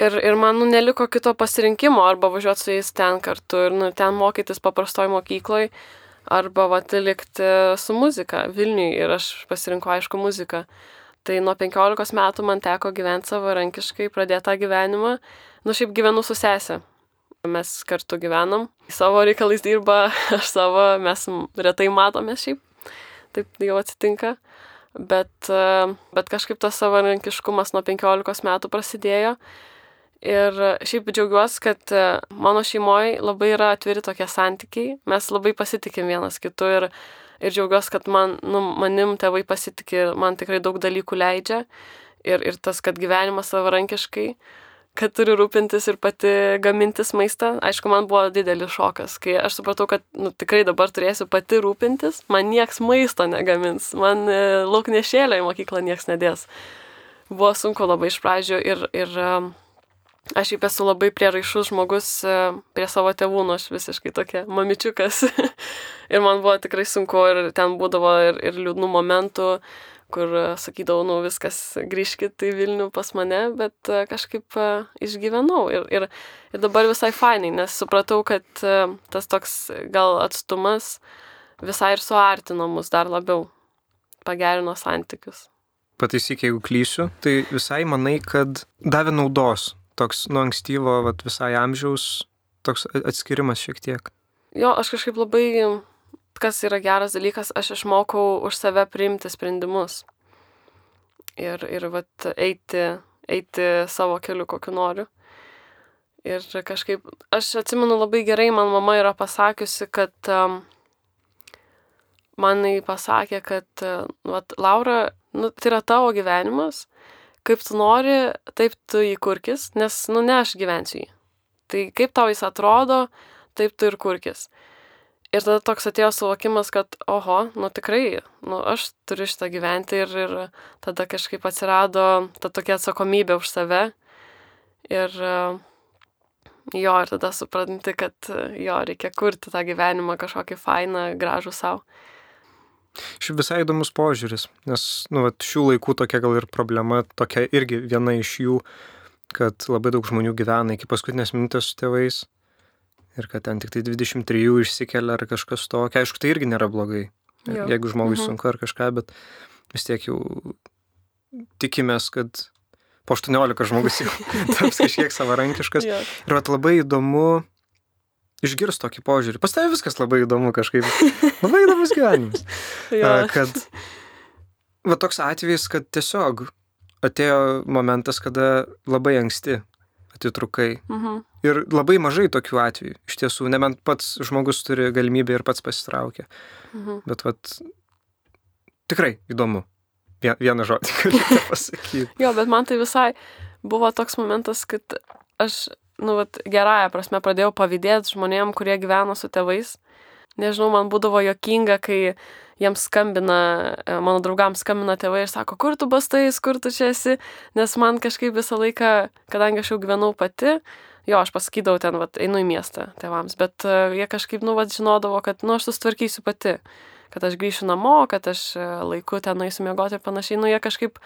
Ir, ir man nu, neliko kito pasirinkimo, arba važiuoti su jais ten kartu ir nu, ten mokytis paprastoj mokykloje, arba vat, likti su muzika Vilniui ir aš pasirinkau aišku muziką. Tai nuo 15 metų man teko gyventi savarankiškai, pradėtą gyvenimą. Nu, šiaip gyvenu su sesė. Mes kartu gyvenam. Savo reikalais dirba, aš savo, mes retai matomės šiaip. Taip jau atsitinka. Bet, bet kažkaip tas savarankiškumas nuo 15 metų prasidėjo. Ir šiaip džiaugiuosi, kad mano šeimoje labai yra atviri tokie santykiai. Mes labai pasitikim vienas kitu ir ir džiaugiuosi, kad man, nu, manim tėvai pasitikė ir man tikrai daug dalykų leidžia. Ir, ir tas, kad gyvenimas savarankiškai, kad turiu rūpintis ir pati gamintis maistą, aišku, man buvo didelis šokas, kai aš supratau, kad nu, tikrai dabar turėsiu pati rūpintis, man nieks maisto negamins, man e, lauknešėlio į mokyklą nieks nedės. Buvo sunku labai iš pradžių ir, ir aš šiaip esu labai prieraišus žmogus e, prie savo tėvų, nu aš visiškai tokia mamičiukas. ir man buvo tikrai sunku ir ten būdavo ir, ir liūdnų momentų, kur e, sakydavau, nu viskas, grįžkit į Vilnių pas mane, bet e, kažkaip išgyvenau. Ir, ir, ir dabar visai fainai, nes supratau, kad tas toks gal atstumas visai ir suartino mus dar labiau, pagerino santykius. Pataisyk, jeigu klysiu, tai visai manai, kad davė naudos toks nuo ankstyvo vat, visai amžiaus toks atskirimas šiek tiek. Jo, aš kažkaip labai, kas yra geras dalykas, aš išmokau už save priimti sprendimus. Ir, ir vat, eiti, eiti savo keliu, kokiu noriu. Ir kažkaip, aš atsimenu labai gerai, man mama yra pasakiusi, kad um, man jį pasakė, kad, uh, vat, Laura, nu, tai yra tavo gyvenimas kaip tu nori, taip tu jį kurkis, nes, nu, ne aš gyvensiu jį. Tai kaip tau jis atrodo, taip tu ir kurkis. Ir tada toks atėjo suvokimas, kad, oho, nu tikrai, nu aš turiu šitą gyventi ir, ir tada kažkaip atsirado ta tokia atsakomybė už save. Ir jo, ir tada supranti, kad jo, reikia kurti tą gyvenimą kažkokį fainą, gražų savo. Šiaip visai įdomus požiūris, nes nu, vat, šių laikų tokia gal ir problema, tokia irgi viena iš jų, kad labai daug žmonių gyvena iki paskutinės minutės su tėvais ir kad ten tik tai 23 išsikelia ar kažkas tokio. Aišku, tai irgi nėra blogai, jo. jeigu žmogui mhm. sunku ar kažką, bet vis tiek jau tikimės, kad po 18 žmogus jau taps kažkiek savarankiškas. ir vat, labai įdomu išgirs tokį požiūrį. Pas tavai viskas labai įdomu kažkaip. Labai įdomus gyvenimas. kad va toks atvejis, kad tiesiog atėjo momentas, kada labai anksti atitrukai. Mhm. Ir labai mažai tokių atvejų. Iš tiesų, nebent pats žmogus turi galimybę ir pats pasitraukia. Mhm. Bet vat tikrai įdomu. Vieną žodį galiu pasakyti. jo, bet man tai visai buvo toks momentas, kad aš nu, vat, gerąją prasme pradėjau pavydėti žmonėm, kurie gyveno su tėvais. Nežinau, man būdavo jokinga, kai jiems skambina, e, mano draugams skambina tėvai ir sako, kur tu bastais, kur tu čia esi, nes man kažkaip visą laiką, kadangi aš jau gyvenau pati, jo, aš pasakydavau ten, vat, einu į miestą tėvams, bet uh, jie kažkaip, nu, vat, žinodavo, kad, nu, aš susitvarkysiu pati, kad aš grįšiu namo, kad aš e, laiku ten nueisiu miegoti ir panašiai, nu, jie kažkaip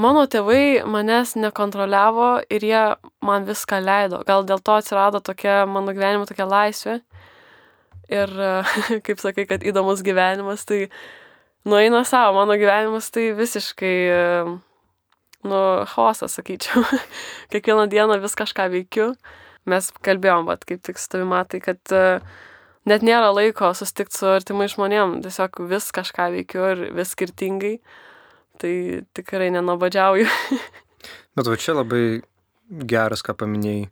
Mano tėvai manęs nekontroliavo ir jie man viską leido. Gal dėl to atsirado tokia mano gyvenimo tokia laisvė. Ir kaip sakai, kad įdomus gyvenimas, tai nueina savo, mano gyvenimas tai visiškai, nu, chaosas, sakyčiau. Kiekvieną dieną vis kažką veikiu. Mes kalbėjom, bet kaip tik su tavimi matai, kad net nėra laiko susitikti su artimai žmonėm, tiesiog vis kažką veikiu ir vis skirtingai tai tikrai nenobadžiauju. Bet va čia labai geras, ką paminėjai.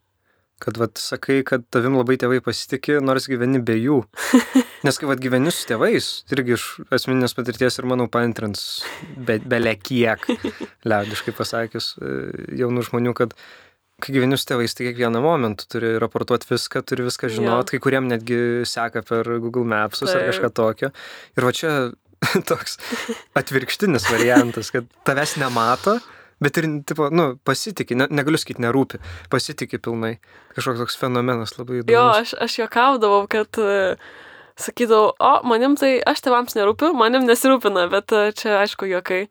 Kad vat sakai, kad tavim labai tėvai pasitikė, nors gyveni be jų. Nes kai vat gyveni su tėvais, irgi iš asmeninės patirties ir manau paantrins be, belė kiek, liaudiškai pasakius, e, jaunų žmonių, kad kai gyveni su tėvais, tai kiekvieną momentą turi raportuoti viską, turi viską žinot, ja. kai kuriem netgi seka per Google Maps ar kažką tokio. Ir va čia toks atvirkštinis variantas, kad tavęs nemato, Bet ir, tipo, nu, pasitikė, ne, negaliu sakyti, nerūpi, pasitikė pilnai. Kažkoks toks fenomenas labai įdomus. Jo, aš, aš juokaudavau, kad uh, sakydavau, o manim tai aš tėvams nerūpiu, manim nesirūpina, bet uh, čia aišku juokai.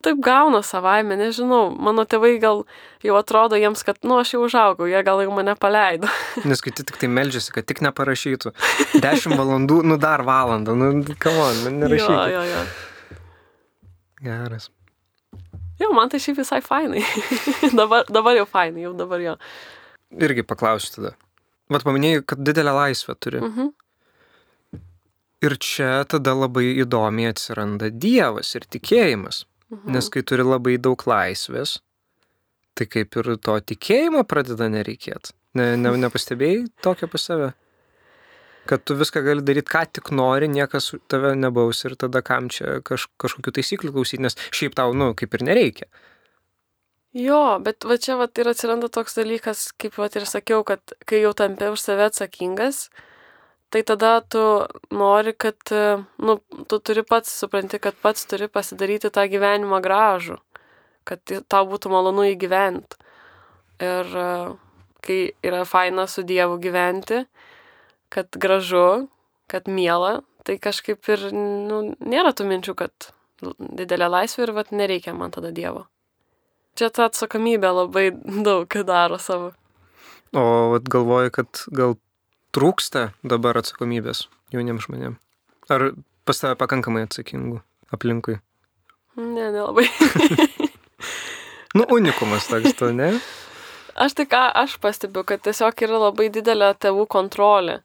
Taip gauna savaime, nežinau, mano tėvai gal jau atrodo jiems, kad, nu, aš jau užaugau, jie gal jau mane paleido. Nes kai tik tai meldžiasi, kad tik neparašytų. 10 valandų, nu dar valandą, nu, come on, nu. Jo, jo, jo. Geras. Jo, man tai šiaip visai fainai. dabar, dabar jau fainai, jau dabar jo. Irgi paklausiu tada. Vat paminėjai, kad didelę laisvę turi. Mhm. Ir čia tada labai įdomiai atsiranda Dievas ir tikėjimas. Mhm. Nes kai turi labai daug laisvės, tai kaip ir to tikėjimo pradeda nereikėti. Ne, ne, nepastebėjai tokio pas save? Kad tu viską gali daryti, ką tik nori, niekas tave nebaus ir tada kam čia kaž, kažkokių taisyklių klausyti, nes šiaip tau, nu, kaip ir nereikia. Jo, bet va čia va ir atsiranda toks dalykas, kaip va ir sakiau, kad kai jau tampi už save atsakingas, tai tada tu nori, kad, nu, tu turi pats, supranti, kad pats turi pasidaryti tą gyvenimą gražų, kad tau būtų malonu įgyventi. Ir kai yra faina su Dievu gyventi, kad gražu, kad miela, tai kažkaip ir, nu, nėra tų minčių, kad didelė laisvė ir vat nereikia man tada Dievo. Čia ta atsakomybė labai daug daro savo. O vat galvoju, kad gal trūksta dabar atsakomybės jauniems žmonėms. Ar pas tave pakankamai atsakingų aplinkui? Ne, nelabai. Nu, unikumas toks, tu, ne? Aš tai ką aš pastebiu, kad tiesiog yra labai didelė tėvų kontrolė.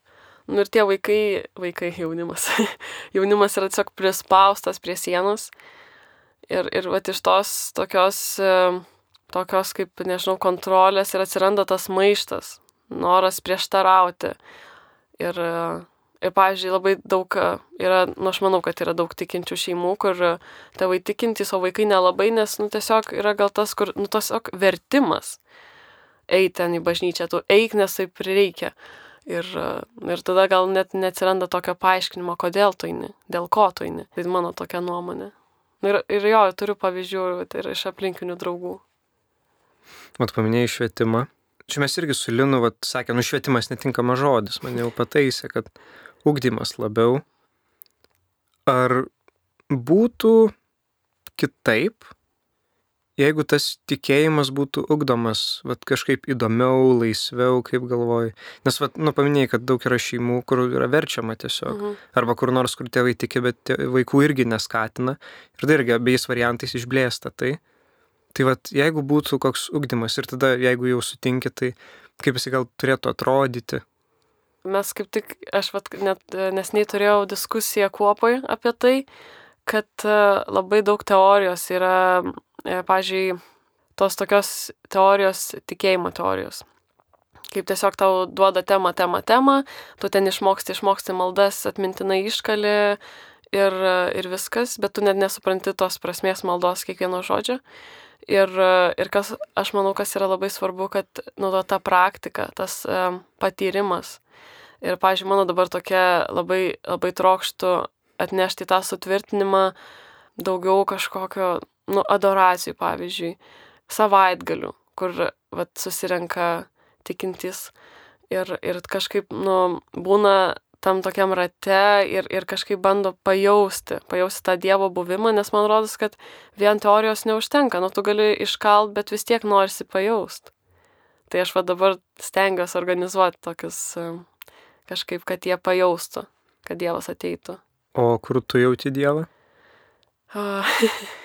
Nu ir tie vaikai, vaikai jaunimas. jaunimas yra tiesiog prispaustas prie sienos. Ir, ir va iš tos tokios, e, tokios kaip, nežinau, kontrolės ir atsiranda tas maištas, noras prieštarauti. Ir, e, ir pavyzdžiui, labai daug e, yra, nu aš manau, kad yra daug tikinčių šeimų, kur tėvai tikintys, o vaikai nelabai, nes, nu tiesiog yra gal tas, kur, nu tiesiog vertimas eiti ten į bažnyčią, tu eik, nes taip reikia. Ir, ir tada gal net neatsiranda tokio paaiškinimo, kodėl tu eini, dėl ko tu eini. Tai mano tokia nuomonė. Ir, ir jo, turiu pavyzdžių vat, ir iš aplinkinių draugų. Mat paminėjai švietimą. Čia mes irgi su Linu, vat, sakė, nu švietimas netinkamas žodis, man jau pataisė, kad ugdymas labiau. Ar būtų kitaip, jeigu tas tikėjimas būtų ugdomas, vat kažkaip įdomiau, laisviau, kaip galvoji. Nes, vat, nu, paminėjai, kad daug yra šeimų, kur yra verčiama tiesiog. Mhm. Arba kur nors, kur tėvai tiki, bet tė- vaikų irgi neskatina. Ir tai irgi abiejais variantais išblėsta tai. Tai vad, jeigu būtų koks ugdymas ir tada, jeigu jau sutinki, tai kaip jisai gal turėtų atrodyti. Mes kaip tik, aš vat, net nesnei turėjau diskusiją kuopai apie tai, kad e, labai daug teorijos yra, pažiūrėjau, tos tokios teorijos, tikėjimo teorijos. Kaip tiesiog tau duoda temą, temą, temą, tu ten išmoksti, išmoksti maldas, atmintinai iškali ir, e, ir viskas, bet tu net nesupranti tos prasmės maldos kiekvieno žodžio. Ir, e, ir kas, aš manau, kas yra labai svarbu, kad to- ta praktika, tas um, patyrimas. Ir, pažiūrėjau, mano dabar tokia labai, labai trokštų atnešti tą sutvirtinimą daugiau kažkokio, nu, adoracijų, pavyzdžiui, savaitgalių, kur, vat, susirenka tikintys ir, ir kažkaip, nu, būna tam tokiam rate ir, ir kažkaip bando pajausti, pajausti tą Dievo buvimą, nes man rodos, kad vien teorijos neužtenka, nu tu gali iškalt, bet vis tiek norisi pajaust. Tai aš va dabar stengiuosi organizuoti tokius kažkaip, kad jie pajaustų, kad Dievas ateitų. O kur tu jauti Dievą?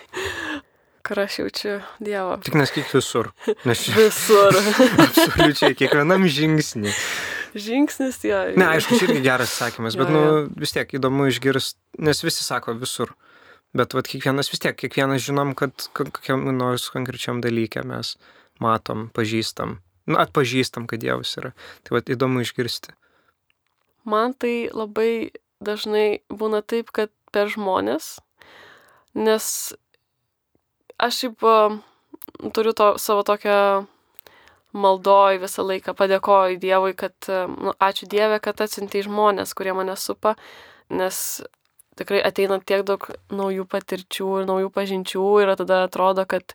Kur aš jaučiu Dievą. Tik nesakyk visur. Nes Visur. absoliučiai kiekvienam žingsnį. Žingsnis jo. Ne, aišku, čia irgi geras sakymas, bet, Jo, nu, jo. vis tiek įdomu išgirsti, nes visi sako visur. Bet, vad, kiekvienas vis tiek, kiekvienas žinom, kad ko- kokiam nors konkrečiam dalykė mes matom, pažįstam. Nu, atpažįstam, kad Dievas yra. Tai, vad, įdomu išgirsti. Man tai labai dažnai būna taip, kad per žmonės, nes aš šiaip a, turiu to, savo tokią maldoj visą laiką, padėkoju Dievui, kad, a, nu, ačiū Dieve, kad atsintai žmonės, kurie mane supa, nes tikrai ateina tiek daug naujų patirčių ir naujų pažinčių ir tada atrodo, kad,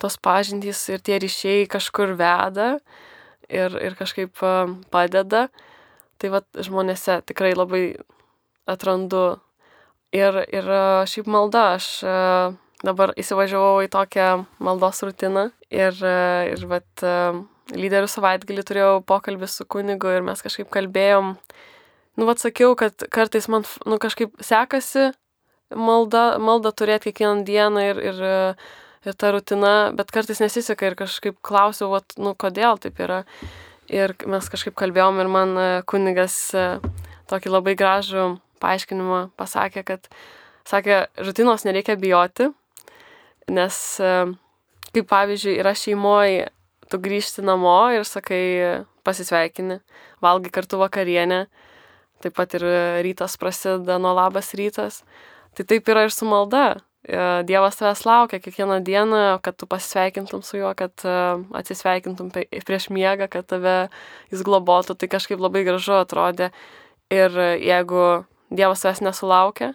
tos pažintys ir tie ryšiai kažkur veda ir, ir kažkaip padeda. Tai vad žmonėse tikrai labai atrandu. Ir, ir šiaip malda, aš dabar įsivažiavau į tokią maldos rutiną ir, ir vat, lyderių savaitgalį turėjau pokalbį su kunigu ir mes kažkaip kalbėjom. Nu, vad sakiau, kad kartais man nu, kažkaip sekasi malda, malda turėti kiekvieną dieną ir, ir, ir ta rutina, bet kartais nesiseka ir kažkaip klausiau, vat, nu, kodėl taip yra. Ir mes kažkaip kalbėjom ir man kunigas tokį labai gražų paaiškinimą pasakė, kad, sakė, rutinos nereikia bijoti, nes e, kaip pavyzdžiui yra šeimoje, tu grįžti namo ir sakai pasisveikini, valgai kartu vakarienę, taip pat ir rytas prasideda nuo labas rytas. Tai taip yra ir su malda. E, Dievas tavęs laukia kiekvieną dieną, kad tu pasisveikintum su juo, kad e, atsisveikintum prieš miegą, kad tave jis globotų. Tai kažkaip labai gražu atrodė. Ir jeigu Dievas tavęs nesulaukia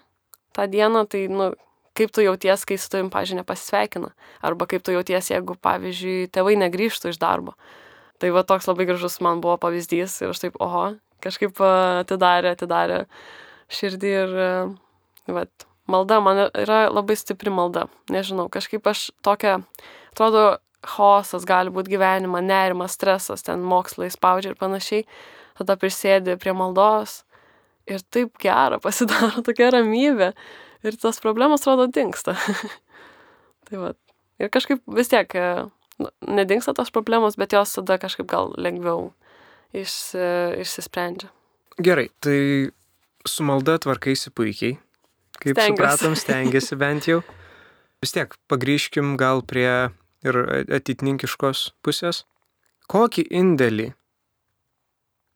tą dieną, tai, nu, kaip tu jauties, kai su tavim, pažiūrėjau, nepasisveikina. Arba kaip tu jauties, jeigu, pavyzdžiui, tėvai negrįžtų iš darbo. Tai va toks labai gražus man buvo pavyzdys ir aš taip, oho, kažkaip atidarė, atidarė širdį ir, vat, malda man yra labai stipri malda. Nežinau, kažkaip aš tokia, atrodo, chaosas gali būti gyvenima, nerimas, stresas, ten mokslai spaudžia ir panašiai. Tada prisėdi prie maldos ir taip gera pasidaro tokia ramybė ir tos problemos atrodo dinksta. tai va. Ir kažkaip vis tiek nu, nedingsta tos problemos, bet jos tada kažkaip gal lengviau išsi, išsisprendžia. Gerai, tai su malda tvarkaisi puikiai kaip Stengiuosi. supratom, stengiasi bent jau. Vis tiek, pagrįžkim gal prie ir atitninkiškos pusės. Kokį indėlį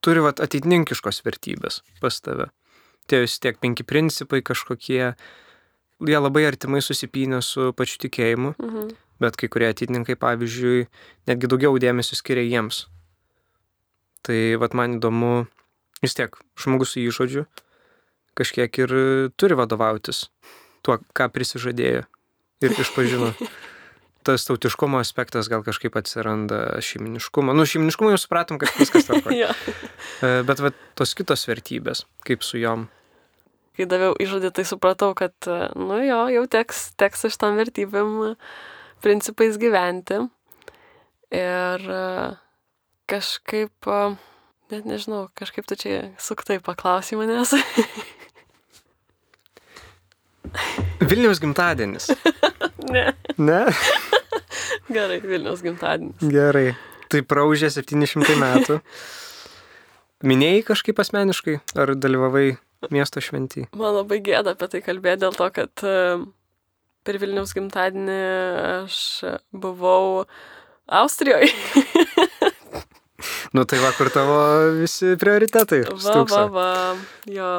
turi vat, atitninkiškos vertybės pas tave? Tie vis tiek penki principai kažkokie, jie labai artimai susipynę su pačiu tikėjimu, mhm. bet kai kurie atitinkai, pavyzdžiui, netgi daugiau dėmesio skiria jiems. Tai vat man įdomu, vis tiek, žmogus su įžodžiu, kažkiek ir turi vadovautis tuo, ką prisižadėjo ir išpažino. Tas tautiškumo aspektas gal kažkaip atsiranda šeiminiškumo. Nu, šeiminiškumo jau supratom, kad viskas tarp. ja. E, bet va, tos kitos vertybės, kaip su jom. Kai daviau išžodį, tai supratau, kad, nu jo, jau teks, teks iš tam vertybėm principais gyventi. Ir kažkaip, net nežinau, kažkaip tu čia suktai paklausai manęs. Vilniaus gimtadienis. ne. Ne? Gerai, Vilniaus gimtadienis. Gerai. Tai praužė 700 metų. Minėjai kažkaip asmeniškai, ar dalyvavai miesto šventį? Man labai gėda apie tai kalbėti dėl to, kad per Vilniaus gimtadienį aš buvau Austrijoje. nu tai va, kur tavo visi prioritetai. Va, va, va, jo.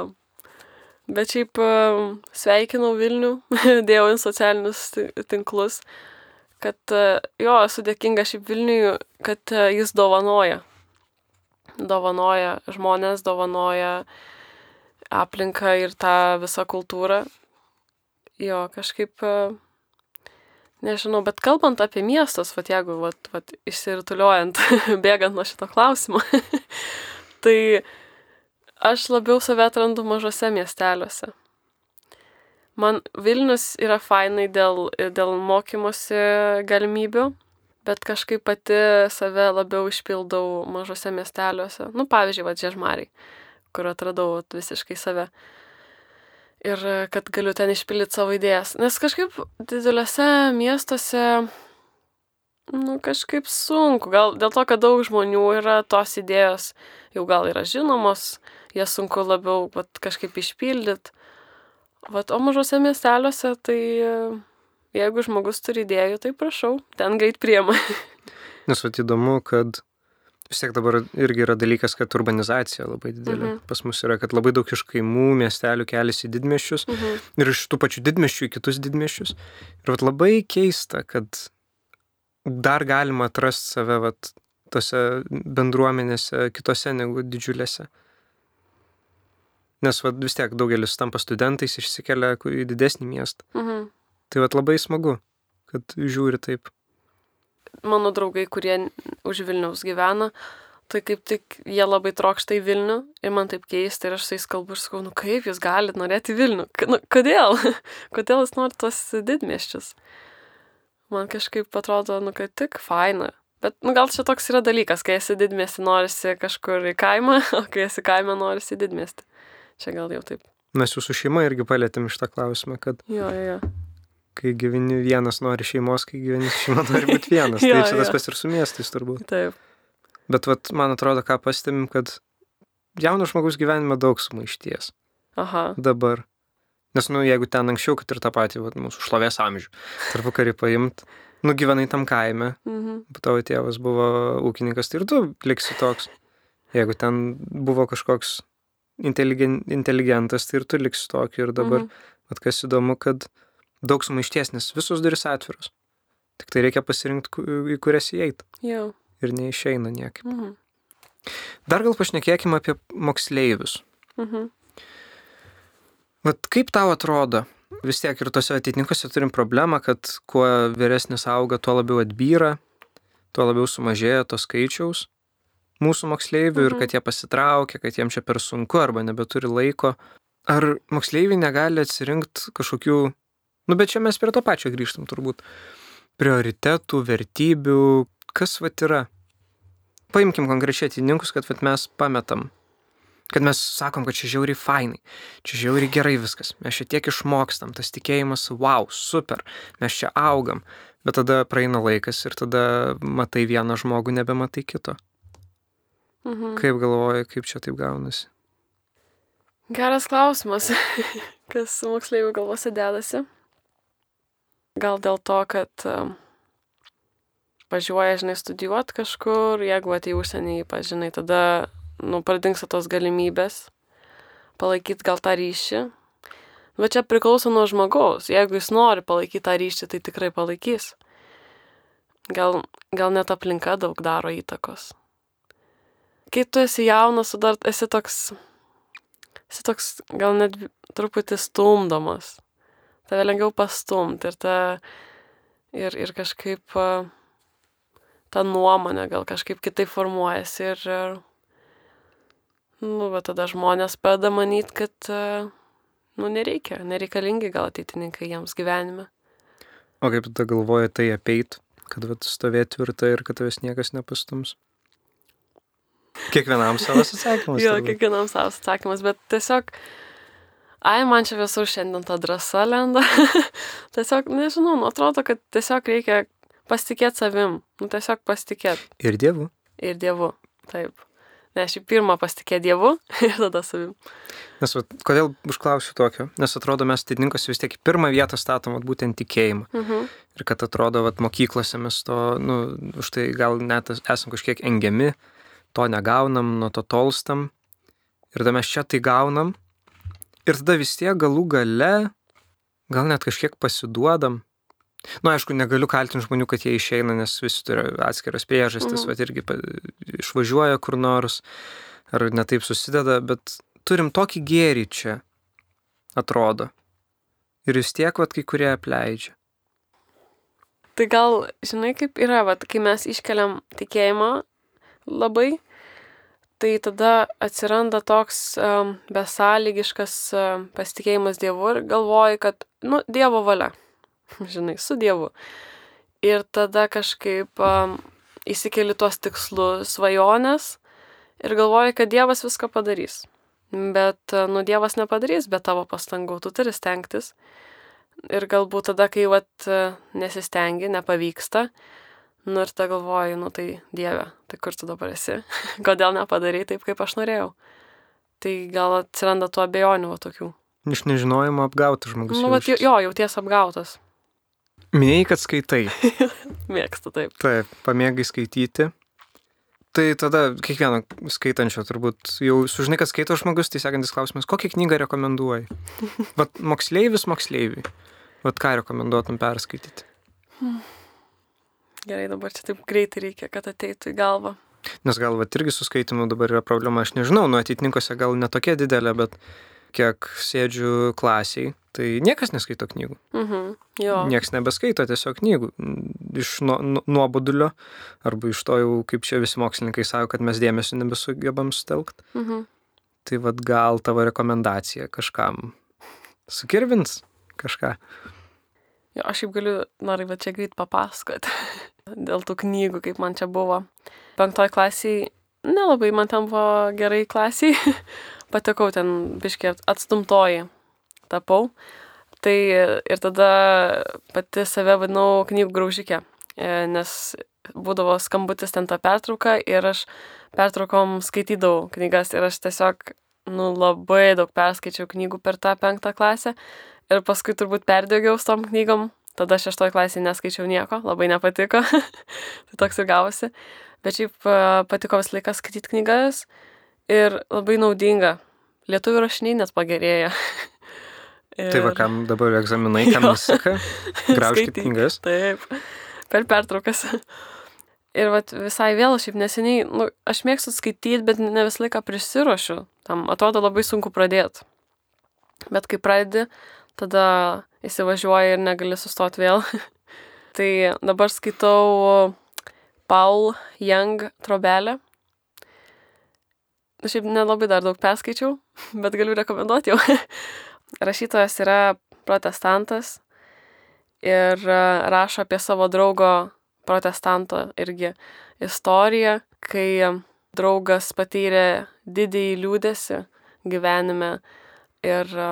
Bet šiaip sveikinau Vilnių, dėjau į socialinius tinklus, kad jo, esu dėkinga šiaip Vilniui, kad jis dovanoja. Dovanoja žmonės, dovanoja aplinką ir tą visą kultūrą. Jo, kažkaip, nežinau, bet kalbant apie miestus, vat jeigu, vat, vat, išsirituliuojant, bėgant nuo šito klausimo, tai aš labiau save atrandu mažose miesteliuose. Man Vilnius yra fainai dėl, dėl mokymosi galimybių, bet kažkaip pati save labiau išpildau mažose miesteliuose. Nu, pavyzdžiui, va, Džežmariai, kur atradau visiškai save. Ir kad galiu ten išpildyti savo idėjas. Nes kažkaip dideliuose miestuose, nu, kažkaip sunku. Gal dėl to, kad daug žmonių yra, tos idėjos jau gal yra žinomos, jas sunku labiau vat, kažkaip išpildyti. Vat, o mažose miesteliuose, tai jeigu žmogus turi idėjų, tai prašau, ten greit priema. Nes vat įdomu, kad vis tiek dabar irgi yra dalykas, kad urbanizacija labai didelė. Mhm. Pas mus yra, kad labai daug iš kaimų, miestelių keliasi į didmešius mhm. ir iš tų pačių didmešių į kitus didmešius. Ir vat labai keista, kad dar galima atrasti save vat, tose bendruomenėse kitose negu didžiulėse. Nes va, vis tiek daugelis tampa studentais, išsikelia į didesnį miestą. Mhm. Tai va labai smagu, kad žiūri taip. mano draugai, kurie už Vilniaus gyvena, tai kaip tik jie labai trokšta į Vilnių ir man taip keista ir aš su jais kalbu ir sakau, nu kaip jūs galite norėti Vilnių? Nu, kodėl? kodėl jūs norite tos didmieščius? Man kažkaip atrodo, nu kad tik faina. Bet, nu, gal čia toks yra dalykas, kai esi didmėsi, norisi kažkur į kaimą, o kai esi kaime, norisi į didmėstį. Čia gal jau taip. Mes jūsų šeima irgi palėtėm šitą klausimą, kad Jo, jo, jo. kai gyveni vienas nori šeimos, kai gyveni šeima nori būti vienas. Jo, tai čia tas pas ir su miestais turbūt. Taip. Bet vat, man atrodo, ką pastebim, kad jauno žmogus gyvenime daug sumaišties Aha. dabar. Nes, nu, jeigu ten anksčiau, kad ir tą patį, vat, mūsų šlovės amžių, tarpu karį paimt, nu, gyvenai tam kaime, Mhm. tavo tėvas buvo ūkininkas, tai ir tu liksi toks. Jeigu ten buvo kažkoks inteligen, inteligentas, tai ir tu liksi tokį. Ir dabar, Mhm. at kas įdomu, kad daug sumaišties, nes visos duris atviros. Tik tai reikia pasirinkti, į kurias įeit. Jau. Ir neišeina niekaip. Mhm. Dar gal pašnekėkime apie moksleivius. Mhm. Vat kaip tau atrodo? Vis tiek ir tose atitinkose turim problemą, kad kuo vyresnis auga, tuo labiau atbyra, tuo labiau sumažėja to skaičiaus mūsų moksleivių mhm. ir kad jie pasitraukia, kad jiems čia per sunku arba nebeturi laiko. Ar moksleiviai negali atsirinkti kažkokių, nu bet čia mes prie to pačio grįžtam turbūt, prioritetų, vertybių, kas vat yra. Paimkim konkrečiai atininkus, kad vat mes pametam kad mes sakom, kad čia žiauriai fainai, čia žiauriai gerai viskas, mes čia tiek išmokstam, tas tikėjimas, wow, super, mes čia augam, bet tada praeina laikas ir tada matai vieną žmogų, nebematai kito. Mhm. Kaip galvoji, kaip čia taip gaunasi? Geras klausimas, kas moksleivių galvose dedasi. Gal dėl to, kad važiuoja, žinai, studijuoti kažkur, jeigu atei užsienį, ypač, žinai, tada, nu, pradingsta tos galimybės palaikyti gal tą ryšį. Bet čia priklauso nuo žmogaus. Jeigu jis nori palaikyti tą ryšį, tai tikrai palaikys. Gal, gal net aplinka daug daro įtakos. Kai tu esi jaunas, tu dar esi toks esi toks gal net truputį stumdomas. Tave lengviau pastumti ir, ta, ir, ir kažkaip ta nuomonė gal kažkaip kitaip formuojasi ir, ir nu, bet tada žmonės pradeda manyti, kad, nu, nereikia, nereikalingi gal ateitininkai jiems gyvenime. O kaip tada galvoji tai apeit, kad vat stovėti tvirtai ir kad tavęs niekas nepastums? Kiekvienam savas atsakymas. Jo, turbūt. kiekvienam savo atsakymas, bet tiesiog, ai, man čia visur šiandien ta drąsa lenda. tiesiog, nežinau, nu, atrodo, kad tiesiog reikia pasitikėti savim. Nu, tiesiog pasitikėti. Ir dievų. Ir Dievu. Taip. Ne, aš į pirmą pasitikėti Dievu ir tada savim. Nes vat, kodėl užklausiu tokio? Nes atrodo, mes teidininkas vis tiek į pirmą vietą statom vat, būtent tikėjimą. Mhm. Ir kad atrodo, vat, mokyklose mes to, nu, už tai gal net esam kažkiek engiami, to negaunam, nuo to tolstam. Ir tada mes čia tai gaunam. Ir tada vis tiek galų gale, gal net kažkiek pasiduodam. Na, nu, aišku, negaliu kaltinti žmonių, kad jie išeina, nes visi turi atskiras priežastis, Mhm. va irgi pa, išvažiuoja kur nors, ar netaip susideda, bet turim tokį gėrį čia, atrodo. Ir vis tiek, va, kai kurie apleidžia. Tai gal, žinai, kaip yra, vat, kai mes iškeliam tikėjimą labai, tai tada atsiranda toks um, besąlygiškas um, pasitikėjimas Dievu ir galvoji, kad, nu, Dievo valia. Žinai, su Dievu. Ir tada kažkaip um, įsikeli tuos tikslus, svajonės ir galvoji, kad Dievas viską padarys. Bet, uh, nu, Dievas nepadarys be tavo pastangų, tu turi stengtis. Ir galbūt tada, kai vat uh, nesistengi, nepavyksta, nu ir tada galvoji, nu tai Dieve, tai kur tu dabar esi? Kodėl nepadarai taip, kaip aš norėjau? Tai gal atsiranda tų abejonių va tokių. Iš nežinojimo apgautas žmogus. Nu, vat, jo, jauties apgautas. Minėjai, kad skaitai. Mėgstu taip. Taip, pamėgai skaityti. Tai tada kiekvieno skaitančio turbūt jau sužinai, kad skaito žmogus, tai sekantis klausimas, kokią knygą rekomenduoji? Vat moksleivis moksleiviui. Vat ką rekomenduotum perskaityti? Gerai, dabar čia taip greitai reikia, kad ateitų į galvą. Nes gal vat irgi su skaitimu dabar yra problema, aš nežinau, nu atitinkose gal netokia didelė, bet kiek sėdžiu klasiai, tai niekas neskaito knygų. Mhm. Niekas nebeskaito tiesiog knygų. Iš nu- nu- nuobodulio, arba iš to jau, kaip čia visi mokslininkai sako, kad mes dėmesio nebesugebam sutelkti. Mhm. Tai vad gal tavo rekomendacija kažkam sukirvins kažką. Jo, aš jau galiu, noriu va čia greit papasakoti dėl tų knygų, kaip man čia buvo. Penktoj klasiai, nelabai man ten buvo gerai klasiai, patekau ten biškiai atstumtoji tapau. Tai ir tada pati save vadinau knygų graužikė, e, nes būdavo skambutis ten tą pertrauką ir aš pertraukom skaitydavau knygas ir aš tiesiog, nu, labai daug perskaičiau knygų per tą penktą klasę ir paskui turbūt perdėgiau su tom knygom. Tada šeštoje klasėje neskaičiau nieko, labai nepatiko. tai toks ir gavosi. Bet šiaip e, patiko visą laiką skaityti knygas ir labai naudinga. Lietuvių rašiniai net pagerėja. Ir... Tai va, kam dabar egzaminai, kam nesiseka, graužkite knygas. Taip, per pertraukas. Ir vat, visai vėl, šiaip neseniai, nu, aš mėgstu skaityti, bet ne visą laiką prisiruošiu. Tam atrodo labai sunku pradėti. Bet kai pradedi, tada įsivažiuoji ir negali sustoti vėl. tai dabar skaitau Paul Young trobelę. Šiaip nelabai dar daug perskaičiau, bet galiu rekomenduoti jau. Rašytojas yra protestantas ir e, rašo apie savo draugo protestanto irgi istoriją, kai draugas patyrė didįjį liūdėsi gyvenime ir, e,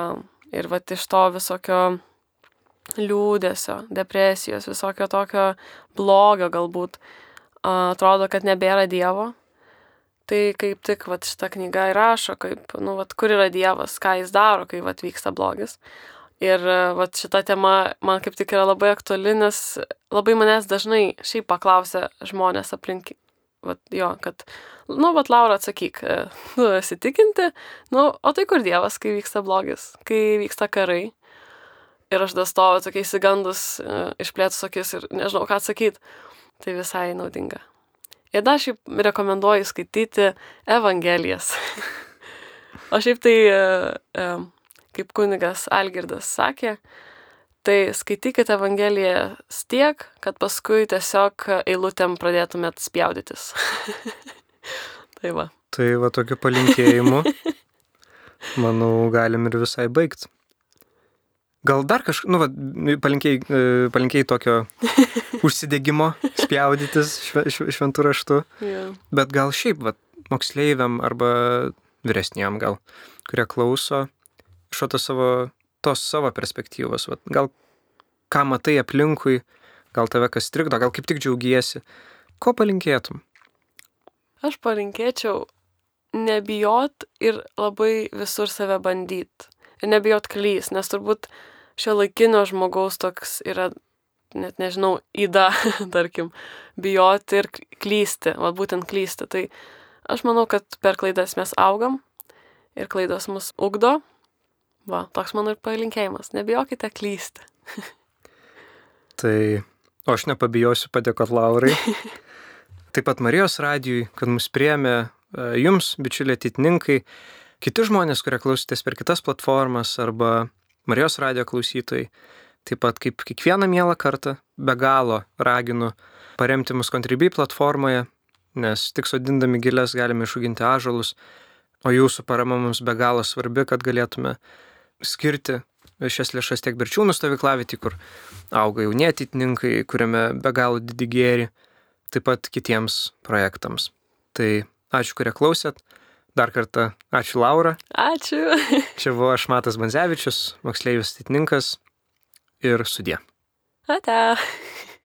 ir va iš to visokio liūdėsio, depresijos, visokio tokio blogio galbūt, atrodo, kad nebėra Dievo. Tai kaip tik vat, šita knyga įrašo, kaip, nu, vat, kur yra Dievas, ką jis daro, kai vat, vyksta blogis. Ir vat, šita tema man kaip tik yra labai aktuali, nes labai manęs dažnai šiaip paklausia žmonės aplink, vat, jo, kad, nu, vat, Laura, atsakyk, nu, esi tikinti, nu, o tai kur Dievas, kai vyksta blogis, kai vyksta karai. Ir aš dastovu tokiais įgandus, išplėtus akis ir nežinau, ką atsakyti. Tai visai naudinga. Ir dar šiaip rekomenduoju skaityti Evangelijas. o šiaip tai, kaip kunigas Algirdas sakė, tai skaitykite Evangelijas tiek, kad paskui tiesiog eilutėm pradėtumėt spjaudytis. tai va. Tai va tokiu palinkėjimu, manau, galim ir visai baigti. Gal dar kažkaip, nu, va, palinkėjai, e, palinkėjai tokio užsidėgymo, spjaudytis šve, šventų raštų. Yeah. Bet gal šiaip, va, moksleiviam arba vyresniam gal, kurie klauso iš to savo, tos savo perspektyvos, va, gal ką matai aplinkui, gal tave kas trikdo, gal kaip tik džiaugiesi. Ko palinkėtum? Aš palinkėčiau nebijot ir labai visur save bandyti. Ir nebijot klys, nes turbūt šio laikinio žmogaus toks yra, net nežinau, įda, tarkim, bijoti ir klysti, o būtent klysti. Tai aš manau, kad per klaidas mes augam ir klaidos mus ugdo. Va, toks mano ir palinkėjimas. Nebijokite klysti. tai, o aš nepabijosiu padėkot Laurai. Taip pat Marijos radijui, kad mus priemė e, jums, bičiuliai atitininkai, kiti žmonės, kurie klausotės per kitas platformas arba Marijos radio klausytojai. Taip pat kaip kiekvieną mielą kartą be galo raginu paremti mus Contribui platformoje, nes tik sodindami gilės galime išauginti ažalus, o jūsų parama mums be galo svarbi, kad galėtume skirti šias lėšas tiek berčiūnų stovyklavitį, kur auga jauni ateitininkai, kuriame be galo didį gėrį, taip pat kitiems projektams. Tai ačiū, kurie klausėt. Dar kartą ačiū Laura. Ačiū. Čia buvo aš Matas Banzevičius, moksleivis titininkas ir sudė. Ate.